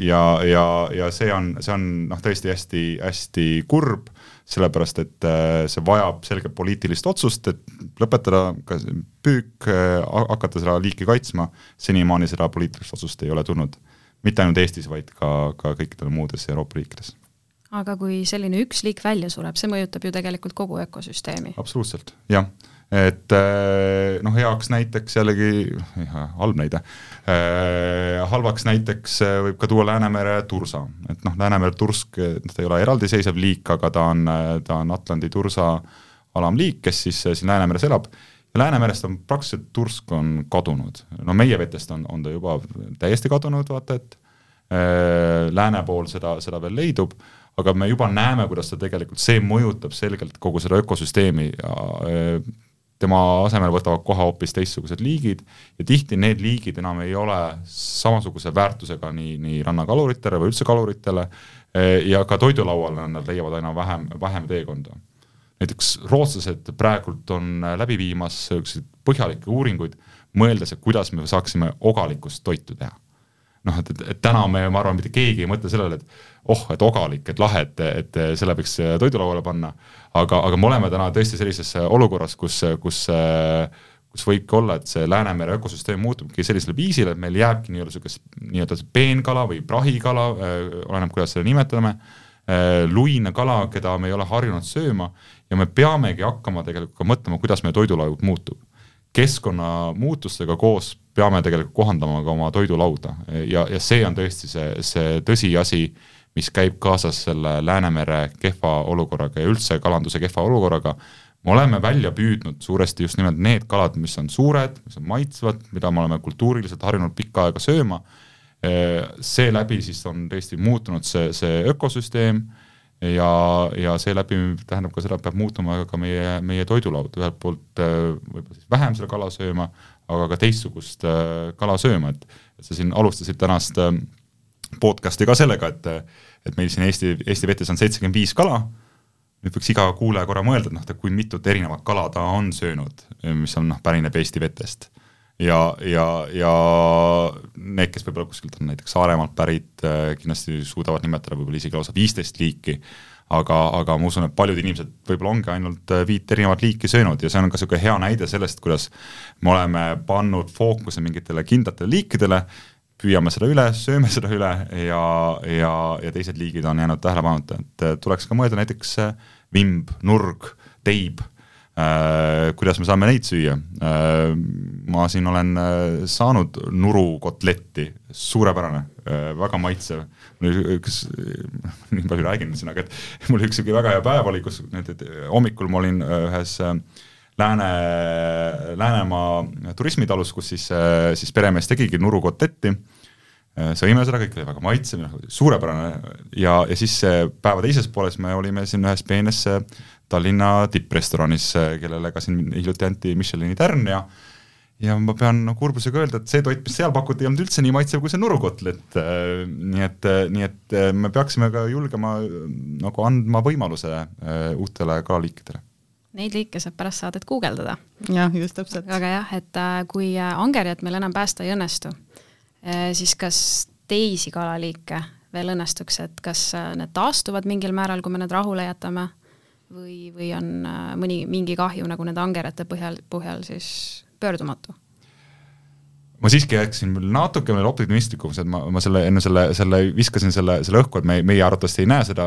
[SPEAKER 4] ja, ja, ja see on, see on noh, tõesti hästi-hästi kurb, sellepärast et see vajab selget poliitilist otsust, et lõpetada ka püük, hakata seda liiki kaitsma, senimaani seda poliitilist otsust ei ole tulnud. mitte ainult Eestis, vaid ka, ka kõikidel muudes Euroopa riikides
[SPEAKER 3] aga kui selline üks liik välja sureb, see mõjutab ju tegelikult kogu ökosüsteemi.
[SPEAKER 4] absoluutselt, jah et äh, noh, heaks näiteks jällegi, halb näide, äh, halvaks näiteks äh, võib ka tuua Läänemere tursa, et noh, Läänemere tursk, ta ei ole eraldiseisev liik, aga ta on, ta on Atlandi tursa alamliik, kes siis siin Läänemeres elab. Läänemerest on praktiliselt tursk on kadunud, no meie vetest on, on ta juba täiesti kadunud, vaata et lääne pool seda, seda veel leidub. Aga me juba näeme, kuidas ta tegelikult, see mõjutab selgelt kogu seda ökosüsteemi ja tema asemel võtavad koha hoopis teistsugused liigid ja tihti need liigid enam ei ole samasuguse väärtusega nii, nii rannakaluritele või üldse kaluritele äh, ja ka toidulauale nad leiavad aina vähem, vähem teekonda. näiteks rootslased praegult on läbi viimas niisuguseid põhjalikke uuringuid, mõeldes, et kuidas me saaksime ogalikust toitu teha noh, et, et, täna me, ma arvan, mitte keegi ei mõtle sellele, et oh, et ogalik, et lahe, et, et selle võiks toidulauale panna, aga, aga me oleme täna tõesti sellises olukorras, kus, kus kus võibki olla, et see Läänemere ökosüsteem muutubki sellisel viisil, et meil jääbki nii-öelda niisugust nii-öelda peenkala või prahikala oleneb, kuidas seda nimetame luine kala, keda me ei ole harjunud sööma ja me peamegi hakkama tegelikult ka mõtlema, kuidas meie toidulaud muutub keskkonnamuutustega koos peame tegelikult kohandama ka oma toidulauda ja, ja see on tõesti see, see tõsiasi, mis käib kaasas selle Läänemere kehva olukorraga ja üldse kalanduse kehva olukorraga. me oleme välja püüdnud suuresti just nimelt need kalad, mis on suured, mis on maitsvad, mida me oleme kultuuriliselt harjunud pikka aega sööma. seeläbi siis on tõesti muutunud see, see ökosüsteem ja, ja seeläbi tähendab ka seda, et peab muutuma ka meie, meie toidulaud, ühelt poolt äh, võib-olla siis vähem seda kala sööma, aga ka teistsugust äh, kala sööma, et sa siin alustasid tänast äh, podcast'i ka sellega, et et meil siin Eesti, Eesti vetes on seitsekümmend viis kala, nüüd võiks iga kuulaja korra mõelda, et noh, et kui mitut erinevat kala ta on söönud, mis on noh, pärineb Eesti vetest ja, ja, ja need, kes võib-olla kuskilt on näiteks Saaremaalt pärit, äh, kindlasti suudavad nimetada võib-olla isegi lausa viisteist liiki, aga, aga ma usun, et paljud inimesed võib-olla ongi ainult äh, viit erinevat liiki söönud ja see on ka niisugune hea näide sellest, kuidas me oleme pannud fookuse mingitele kindlatele liikidele, püüame seda üle, sööme seda üle ja, ja, ja teised liigid on jäänud tähelepanuta, et äh, tuleks ka mõelda näiteks vimb, nurg, teib kuidas me saame neid süüa? Äh, ma siin olen äh, saanud nurukotletti, suurepärane, väga maitsev. üks, nii palju räägin siin, aga et mul üks sihuke väga hea päev oli, kus nüüd hommikul ma olin ühes Lääne, Läänemaa turismitalus, kus siis, siis peremees tegigi nurukotletti sõime seda, kõik oli väga maitsev, noh, suurepärane ja, ja siis päeva teises pooles me olime siin ühes peenes Tallinna tipprestoranis, kellele ka siin hiljuti anti Michelini tärn ja ja ma pean no, kurbusega öelda, et see toit, mis seal pakuti, ei olnud üldse nii maitsev kui see nurukotlet, nii et, nii et me peaksime ka julgema nagu andma võimaluse äh, uutele kalaliikidele.
[SPEAKER 3] Neid liike saab pärast saadet guugeldada.
[SPEAKER 2] jah, just täpselt.
[SPEAKER 3] aga jah, et äh, kui äh, angerjat meil enam päästa ei õnnestu, siis kas teisi kalaliike veel õnnestuks, et kas need taastuvad mingil määral, kui me need rahule jätame või, või on äh, mõni, mingi kahju nagu nende angerate põhjal, põhjal siis pöördumatu?
[SPEAKER 4] ma siiski jääksin veel natuke veel optimistlikuks, et ma, ma selle, enne selle, selle viskasin selle, selle õhku, et me, meie arvatavasti ei näe seda,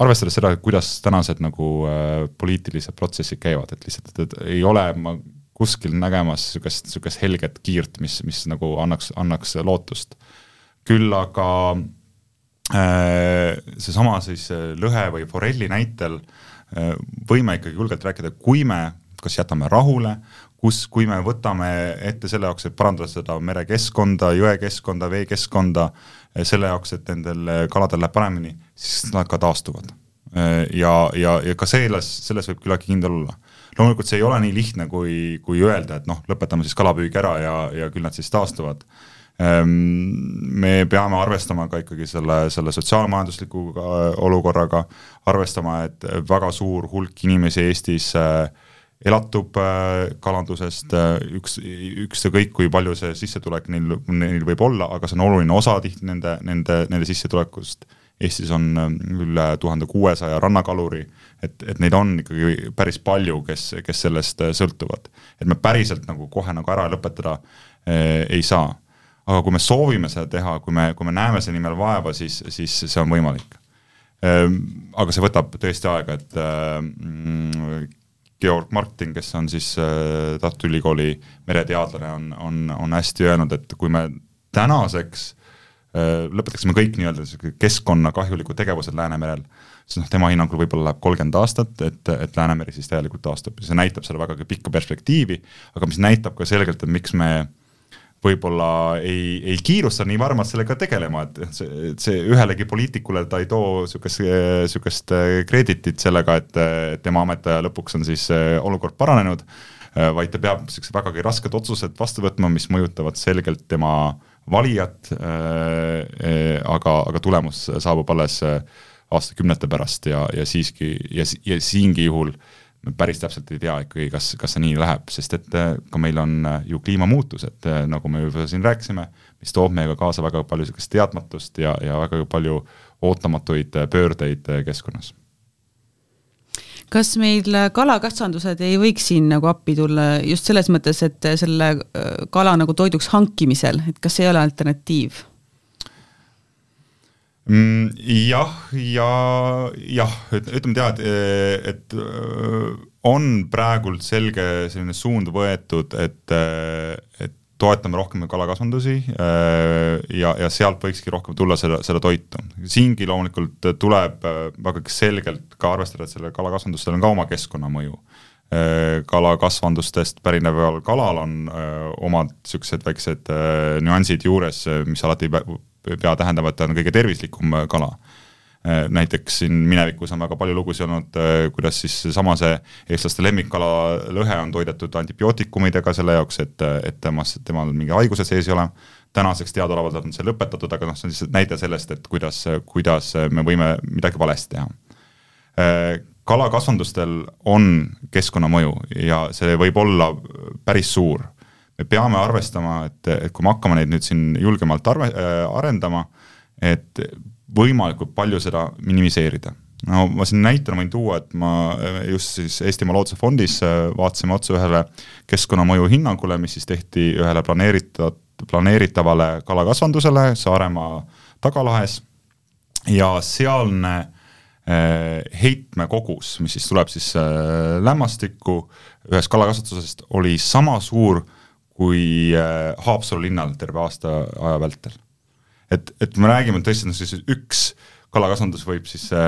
[SPEAKER 4] arvestades seda, kuidas tänased nagu äh, poliitilised protsessid käivad, et lihtsalt, et, et ei ole ma kuskil nägemas niisugust, niisugust helget kiirt, mis, mis nagu annaks, annaks lootust. küll aga äh, seesama siis äh, lõhe või forelli näitel Äh, võime ikkagi julgelt rääkida, kui me kas jätame rahule, kus, kui me võtame ette selle jaoks, et parandada seda merekeskkonda, jõekeskkonda, veekeskkonda, äh, selle jaoks, et nendel kaladel läheb paremini, siis nad ka taastuvad. Äh, ja, ja, ja ka selles, selles võib küllaltki kindel olla. loomulikult see ei ole nii lihtne, kui, kui öelda, et noh, lõpetame siis kalapüügi ära ja, ja küll nad siis taastuvad me peame arvestama ka ikkagi selle, selle sotsiaalmajandusliku olukorraga, arvestama, et väga suur hulk inimesi Eestis äh, elatub kalandusest, üks, ükskõik kui palju see sissetulek neil, neil võib olla, aga see on oluline osa tihti nende, nende, nende sissetulekust. Eestis on üle tuhande kuuesaja rannakaluri, et, et neid on ikkagi päris palju, kes, kes sellest sõltuvad. et me päriselt nagu kohe nagu ära lõpetada eh, ei saa. Aga kui me soovime seda teha, kui me, kui me näeme selle nimel vaeva, siis, siis see on võimalik. Ehm, aga see võtab tõesti aega, et äh, Georg Martin, kes on siis äh, Tartu Ülikooli mereteadlane, on, on, on hästi öelnud, et kui me tänaseks lõpetaksime kõik nii-öelda keskkonnakahjulikud tegevused Läänemerel, siis noh, tema hinnangul võib-olla läheb kolmkümmend aastat, et, et Läänemeri siis täielikult taastub. Ja see näitab seda vägagi pikka perspektiivi, aga mis näitab ka selgelt, et miks me äh, võib-olla ei, ei kiirusta nii varmalt sellega tegelema, et see, see ühelegi poliitikule ta ei too niisugust, niisugust kreditit sellega, et tema ametiaja lõpuks on siis olukord paranenud, vaid ta peab niisugused vägagi rasked otsused vastu võtma, mis mõjutavad selgelt tema valijat, aga, aga tulemus saabub alles aastakümnete pärast ja, ja siiski, ja, ja siingi juhul äh, me päris täpselt ei tea ikkagi, kas, kas see nii läheb, sest et äh, ka meil on äh, ju kliimamuutused, äh, nagu me juba siin rääkisime, mis toob meiega kaasa väga palju niisugust teadmatust ja, ja väga palju ootamatuid pöördeid keskkonnas.
[SPEAKER 2] kas meil kalakasvandused ei võiks siin nagu appi tulla just selles mõttes, et selle kala nagu toiduks hankimisel, et kas see ei ole alternatiiv?
[SPEAKER 4] Mm, jah, ja jah, ütleme tead, et on praegult selge selline suund võetud, et, et toetame rohkem kalakasvandusi ja, ja sealt võikski rohkem tulla seda, seda toitu. siingi loomulikult tuleb väga selgelt ka arvestada, et sellel kalakasvandustel on ka oma keskkonnamõju kalakasvandustest pärineval kalal on omad niisugused väiksed nüansid juures, mis alati pea tähendama, et ta on kõige tervislikum äh, kala. Äh, näiteks siin minevikus on väga palju lugusid olnud, äh, kuidas siis seesama see eestlaste lemmikkala lõhe on toidetud antibiootikumidega selle jaoks, et, et temas, temal mingi haiguse sees ei ole. tänaseks teadaolevalt on see lõpetatud, aga noh, see on lihtsalt näide sellest, et kuidas, kuidas me võime midagi valesti teha kalakasvandustel on keskkonnamõju ja see võib olla päris suur me peame arvestama, et, et kui me hakkame neid nüüd siin julgemalt arve, äh, arendama, et võimalikult palju seda minimiseerida. no ma siin näitena võin tuua, et ma äh, just siis Eestimaa Looduse Fondis äh, vaatasime otsa ühele keskkonnamõju hinnangule, mis siis tehti ühele planeeritud, planeeritavale kalakasvandusele Saaremaa tagalahes ja sealne heitmekogus, mis siis tuleb siis lämmastikku ühest kalakasvatusest, oli sama suur kui äh, Haapsalu linnal terve aasta aja vältel. et, et me räägime tõesti, noh siis üks kalakasvandus võib siis äh,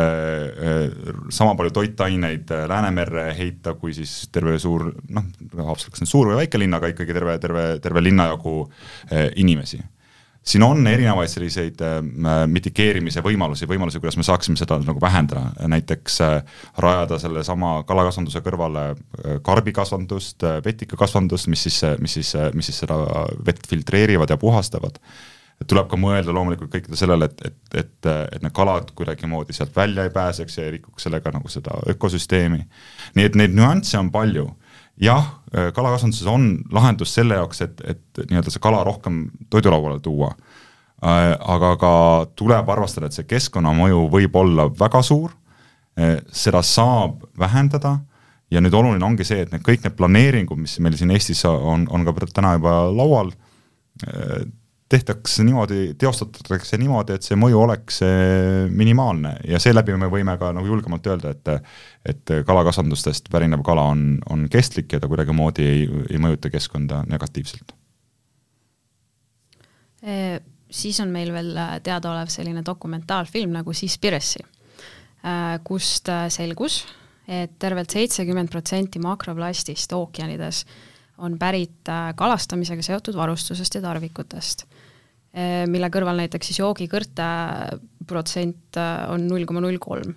[SPEAKER 4] äh, sama palju toitaineid äh, Läänemerre heita, kui siis terve suur noh, Haapsalu, kas nüüd suur või väike linn, aga ikkagi terve, terve, terve linna jagu äh, inimesi siin on erinevaid selliseid äh, mitigeerimise võimalusi, võimalusi, kuidas me saaksime seda nagu vähendada, näiteks äh, rajada sellesama kalakasvanduse kõrvale äh, karbikasvandust vetikakasvandust, mis siis, mis siis, mis siis seda vett filtreerivad ja puhastavad. tuleb ka mõelda loomulikult kõikide sellele, et, et, et, et need kalad kuidagimoodi sealt välja ei pääseks ja ei rikuks sellega nagu seda ökosüsteemi. nii et neid nüansse on palju jah, äh, kalakasvanduses on lahendus selle jaoks, et, et nii-öelda see kala rohkem toidulauale tuua. Äh, aga ka tuleb arvestada, et see keskkonnamõju võib olla väga suur, äh, seda saab vähendada ja nüüd oluline ongi see, et need kõik need planeeringud, mis meil siin Eestis on, on ka täna juba laual, tehtakse niimoodi, teostatakse niimoodi, et see mõju oleks eh, minimaalne ja seeläbi me võime ka nagu julgemalt öelda, et et kalakasvandustest pärinev kala on, on kestlik ja ta kuidagimoodi ei, ei mõjuta keskkonda negatiivselt
[SPEAKER 3] e,. Siis on meil veel teadaolev selline dokumentaalfilm nagu Seaspiracy, kust selgus, et tervelt seitsekümmend protsenti makroplastist ookeanides on pärit kalastamisega seotud varustusest ja tarvikutest Eh, mille kõrval näiteks siis joogikõrte protsent eh, on null koma null kolm.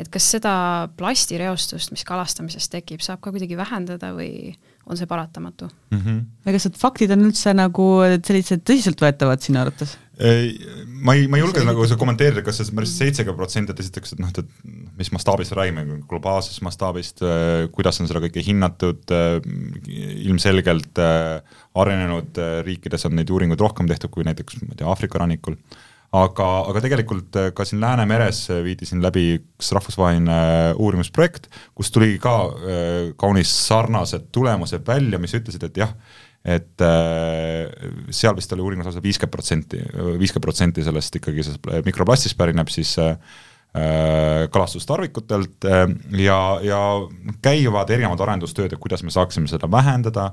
[SPEAKER 3] et kas seda plastireostust, mis kalastamisest tekib, saab ka kuidagi vähendada või on see paratamatu
[SPEAKER 2] mm? -hmm. ja kas need faktid on üldse nagu sellised tõsiseltvõetavad sinu arvates?
[SPEAKER 4] Ma ei, ma ei julge nagu seda kommenteerida, kas see päris seitsekümmend protsenti, et esiteks, et noh, et mis mastaabist räägime, globaalsest mastaabist, kuidas on seda kõike hinnatud, ilmselgelt arenenud riikides on neid uuringuid rohkem tehtud kui näiteks ma ei tea, Aafrika rannikul. Aga, aga tegelikult äh, ka siin Läänemeres äh, viidi siin läbi üks rahvusvaheline äh, uurimusprojekt, kus tuli ka kaunis sarnased tulemused välja, mis ütlesid, et jah, et seal vist oli uuringus lausa viiskümmend protsenti, viiskümmend protsenti sellest ikkagi sellest mikroplastist pärineb siis äh, Äh, kalastustarvikutelt äh, ja, ja käivad erinevad arendustööd, et kuidas me saaksime seda vähendada,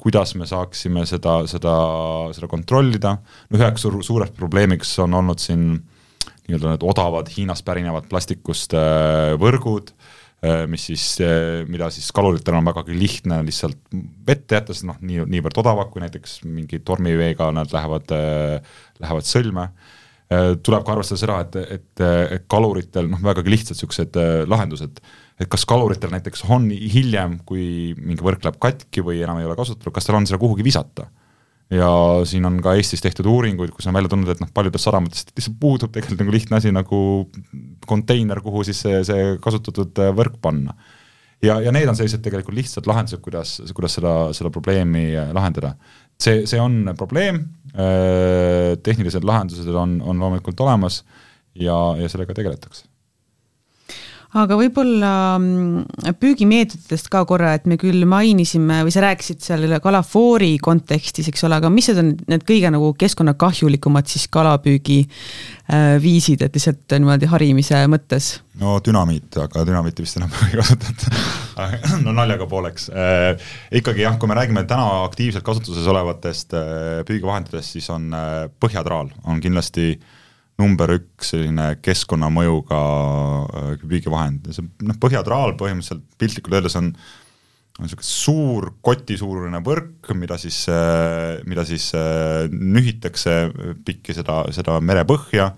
[SPEAKER 4] kuidas me saaksime seda, seda, seda kontrollida, no üheks suur, suureks probleemiks on olnud siin nii-öelda need odavad Hiinast pärinevad plastikust äh, võrgud, mis siis, mida siis kaluritel on vägagi lihtne lihtsalt vette jätta, sest noh, nii, niivõrd odavad, kui näiteks mingi tormiveega nad lähevad, lähevad sõlme Äh, tuleb ka arvestada seda, et, et, et kaluritel noh, vägagi lihtsad äh, lahendused, et kas kaluritel näiteks on hiljem, kui mingi võrk läheb katki või enam ei ole kasutatud, kas tal on seda kuhugi visata. Ja siin on ka Eestis tehtud uuringuid, kus on välja tulnud, et noh, paljudes sadamates lihtsalt puudub tegelikult nagu lihtne asi nagu konteiner, kuhu siis see, see kasutatud võrk panna. Ja, ja need on sellised tegelikult lihtsad lahendused, kuidas, kuidas seda, seda probleemi lahendada. See, see on probleem, äh, tehnilised lahendused on, on loomulikult olemas ja, ja sellega tegeletakse
[SPEAKER 2] aga võib-olla mm, püügimeetoditest ka korra, et me küll mainisime või sa rääkisid seal kalafoori kontekstis, eks ole, aga mis need on need kõige nagu keskkonnakahjulikumad siis kalapüügiviisid, äh, et lihtsalt niimoodi harimise mõttes?
[SPEAKER 4] no dünamiit, aga dünamiiti vist enam ei kasutata no naljaga pooleks äh,. ikkagi jah, kui me räägime täna aktiivselt kasutuses olevatest äh, püügivahenditest, siis on põhjatraal on kindlasti äh, number üks selline keskkonnamõjuga äh, püügivahend, see noh, põhjatraal põhimõtteliselt piltlikult öeldes on on niisugune suur kotisuurune võrk, mida siis, äh, mida siis äh, nühitakse pikki seda, seda merepõhja,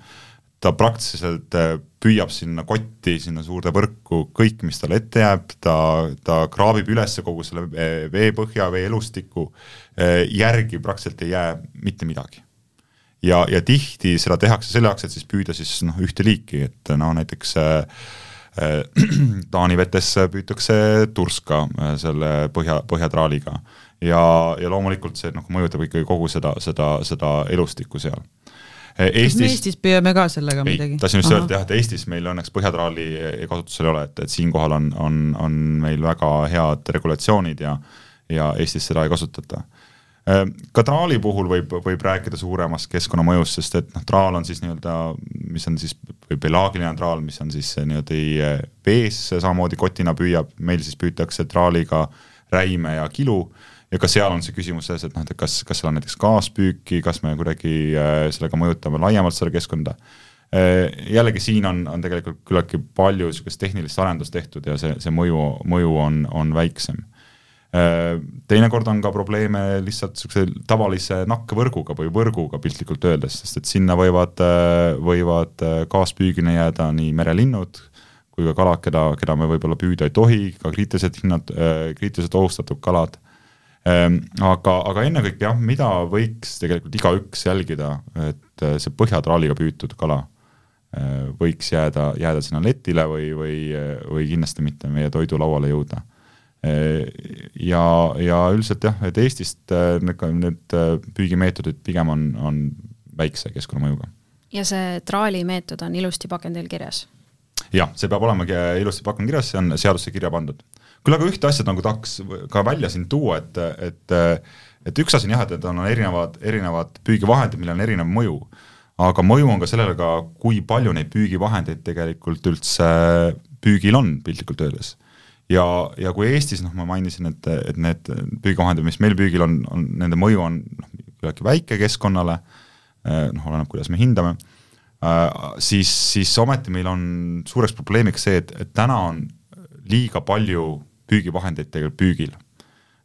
[SPEAKER 4] ta praktiliselt püüab sinna kotti, sinna suurde võrku kõik, mis talle ette jääb, ta, ta kraabib üles kogu selle veepõhja, veeelustiku, järgi praktiliselt ei jää mitte midagi ja, ja tihti seda tehakse selle jaoks, et siis püüda siis noh, ühte liiki, et no näiteks äh, äh Taani vetes püütakse turska äh, selle põhja, põhjatraaliga ja, ja loomulikult see noh, mõjutab ikkagi kogu seda, seda, seda elustikku seal.
[SPEAKER 2] Eestis, kas me Eestis püüame ka sellega ei, midagi?
[SPEAKER 4] tahtsin just öelda jah, et Eestis meil õnneks põhjatraali kasutusel ei ole, et, et siinkohal on, on, on meil väga head regulatsioonid ja ja Eestis seda ei kasutata ka traali puhul võib, võib rääkida suuremast keskkonnamõjust, sest et noh, traal on siis nii-öelda, mis on siis, või pelaagiline traal, mis on siis nii-öelda vees samamoodi kotina püüab, meil siis püütakse traaliga räime ja kilu ja ka seal on see küsimus selles, et noh, et kas, kas seal on näiteks kaaspüüki, kas me kuidagi äh, sellega mõjutame laiemalt seda keskkonda äh,. jällegi siin on, on tegelikult küllaltki palju niisugust tehnilist arendust tehtud ja see, see mõju, mõju on, on väiksem Äh, teinekord on ka probleeme lihtsalt niisuguse tavalise nakkevõrguga või võrguga piltlikult öeldes, sest et sinna võivad, äh, võivad äh, kaaspüügina jääda nii merelinnud kui ka kalad, keda, keda me võib-olla püüda ei tohi, ka kriitiliselt hinnad, kriitiliselt ohustatud kalad. Ähm, aga, aga ennekõike jah, mida võiks tegelikult igaüks jälgida, et see põhjatraaliga püütud kala võiks jääda, jääda sinna letile või, või, või kindlasti mitte meie toidulauale jõuda ja, ja üldiselt jah, et Eestist äh, need, need äh, püügimeetodid pigem on, on väikse keskkonnamõjuga.
[SPEAKER 3] ja see traali meetod on ilusti pakendil kirjas?
[SPEAKER 4] jah, see peab olemagi ilusti pakendil kirjas, see on seadusse kirja pandud. küll aga ühte asja nagu tahaks ka välja siin tuua, et, et et üks asi on jah, et, et on erinevad, erinevad püügivahendid, millel on erinev mõju, aga mõju on ka sellele ka, kui palju neid püügivahendeid tegelikult üldse püügil on, piltlikult öeldes ja, ja kui Eestis noh, ma mainisin, et, et need püügivahendid, mis meil püügil on, on, nende mõju on noh, küllaltki väike keskkonnale, eh, noh, oleneb, kuidas me hindame, eh, siis, siis ometi meil on suureks probleemiks see, et, et täna on liiga palju püügivahendeid tegelikult püügil.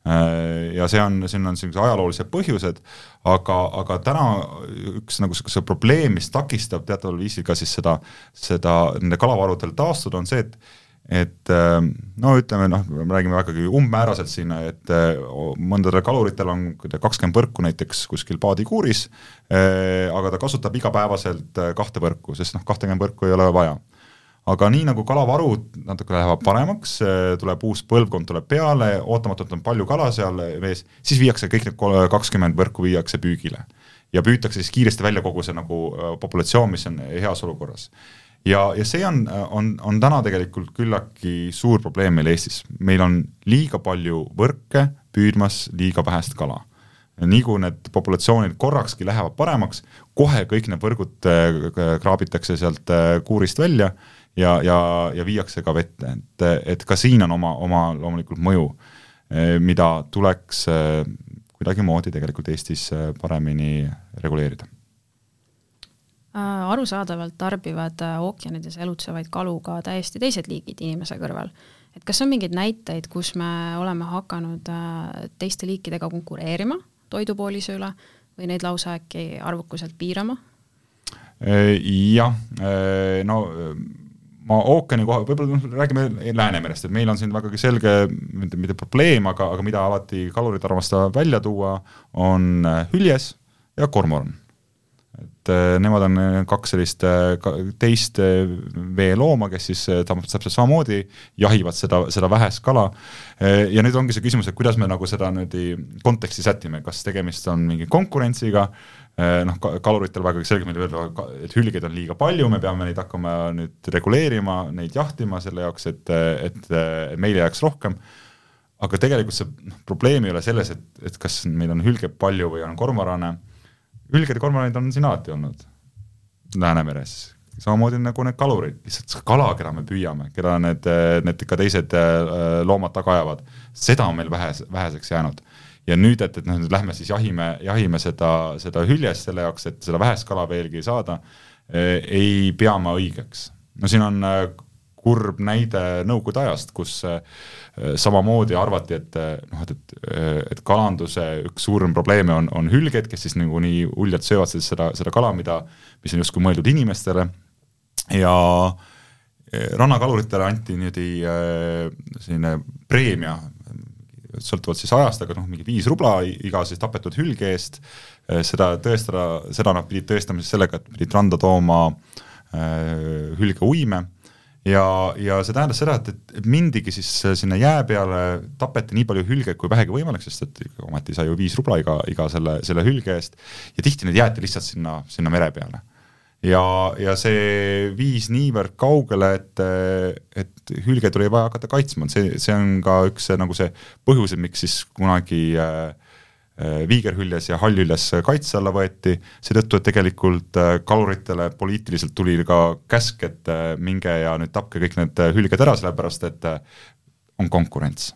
[SPEAKER 4] Eh, ja see on, siin on niisugused ajaloolised põhjused, aga, aga täna üks nagu niisuguse probleem, mis takistab teataval viisil ka siis seda, seda nende kalavarudel taastuda, on see, et et ähm, no ütleme noh, me räägime vägagi umbmääraselt siin, et äh, mõndadel kaluritel on kakskümmend võrku näiteks kuskil paadikuuris, äh, aga ta kasutab igapäevaselt äh, kahte võrku, sest noh, kahtekümmend võrku ei ole vaja. aga nii nagu kalavarud natuke lähevad paremaks, tuleb uus põlvkond tuleb peale, ootamatult on palju kala seal vees, siis viiakse kõik need kakskümmend võrku viiakse püügile. ja püütakse siis kiiresti välja kogu see nagu populatsioon, mis on heas olukorras ja, ja see on, on, on täna tegelikult küllaltki suur probleem meil Eestis, meil on liiga palju võrke püüdmas liiga vähest kala. nii kui need populatsioonid korrakski lähevad paremaks, kohe kõik need võrgud äh, kraabitakse sealt äh, kuurist välja ja, ja, ja viiakse ka vette, et, et ka siin on oma, oma loomulikult mõju, äh, mida tuleks kuidagimoodi tegelikult Eestis paremini reguleerida
[SPEAKER 3] arusaadavalt tarbivad äh, ookeanides elutsevaid kalu ka täiesti teised liigid inimese kõrval. et kas on mingeid näiteid, kus me oleme hakanud äh, teiste liikidega konkureerima toidupoolise üle või neid lausa äkki arvukuselt piirama?
[SPEAKER 4] jah, no ma ookeani koha, võib-olla noh, räägime Läänemerest, et meil on siin vägagi selge, mitte, mitte probleem, aga, aga mida alati kalurid armastavad välja tuua, on hüljes ja kormoran et äh, nemad on äh, kaks sellist äh, teist veelooma, kes siis täpselt samamoodi jahivad seda, seda vähest kala. ja nüüd ongi see küsimus, et kuidas me nagu seda niimoodi konteksti sätime, kas tegemist on mingi konkurentsiga, noh, kaluritel väga selgelt öelda, et hülgeid on liiga palju, me peame neid hakkama nüüd reguleerima, neid jahtima selle jaoks, et, et meile jääks rohkem aga tegelikult see noh, probleem ei ole selles, et, et kas meil on hülgeid palju või on kormorane hülgede kormoranid on siin alati olnud Läänemeres, samamoodi nagu need kalurid, lihtsalt see kala, keda me püüame, keda need, need ka teised äh, loomad taga ajavad, seda on meil vähe, väheseks jäänud. ja nüüd, et, et noh, nüüd lähme siis jahime, jahime seda, seda hüljest selle jaoks, et seda vähest kala veelgi saada, äh, ei pea ma õigeks. no siin on äh, kurb näide Nõukogude ajast, kus äh, samamoodi arvati, et äh, noh, et, et, et kalanduse üks suurem probleeme on, on hülged, kes siis nagu nii uljalt söövad siis seda, seda kala, mida, mis on justkui mõeldud inimestele. Ja äh, rannakaluritele anti niimoodi selline preemia, sõltuvalt siis ajast, aga noh, mingi viis rubla iga siis tapetud hülge eest, seda tõestada, seda nad pidid tõestama siis sellega, et pidid randa tooma hülgeuime ja, ja see tähendas seda, et, et mindigi siis sinna jää peale tapeti nii palju hülgeid kui vähegi võimalik, sest et ometi sai ju viis rubla iga, iga selle, selle hülge eest ja tihti need jäeti lihtsalt sinna, sinna mere peale. ja, ja see viis niivõrd kaugele, et, et hülge tuli vaja hakata kaitsma, see, see on ka üks nagu see põhjus, et miks siis kunagi Äh, viigerhüljes ja hallhüljes kaitse alla võeti, seetõttu, et tegelikult äh, kaluritele poliitiliselt tuli ka käsk, et äh, minge ja nüüd tapke kõik need hülged ära, sellepärast et on konkurents.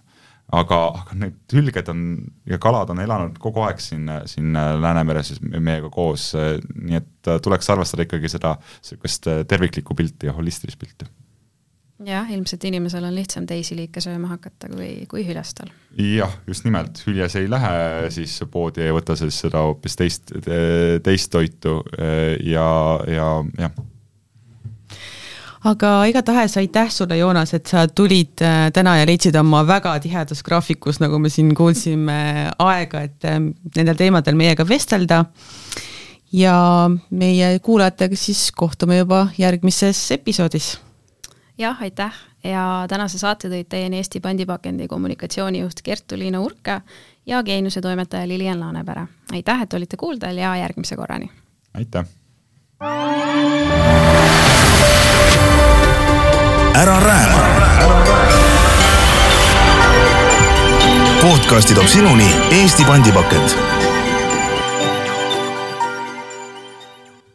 [SPEAKER 4] aga, aga need hülged on ja kalad on elanud kogu aeg siin, siin Läänemeres meiega koos, nii et tuleks arvestada ikkagi seda niisugust terviklikku pilti ja holistilist pilti
[SPEAKER 3] jah, ilmselt inimesel on lihtsam teisi liike sööma hakata kui, kui hüljastel.
[SPEAKER 4] jah, just nimelt, hüljes ei lähe siis poodi ja ei võta siis seda hoopis teist, teist toitu ja, ja jah
[SPEAKER 2] aga igatahes aitäh sulle, Joonas, et sa tulid äh, täna ja leidsid oma väga tihedas graafikus, nagu me siin kuulsime, aega, et äh, nendel teemadel meiega vestelda. ja meie kuulajatega siis kohtume juba järgmises episoodis
[SPEAKER 3] jah, aitäh ja tänase saate tõid teieni Eesti Pandipakendi kommunikatsioonijuht Kertu-Liina Urka ja Geeniuse toimetaja Lilian Laanepere. aitäh, et olite kuuldel ja järgmise korrani!
[SPEAKER 4] aitäh!
[SPEAKER 1] ära rääma! podcasti toob sinuni Eesti pandipakend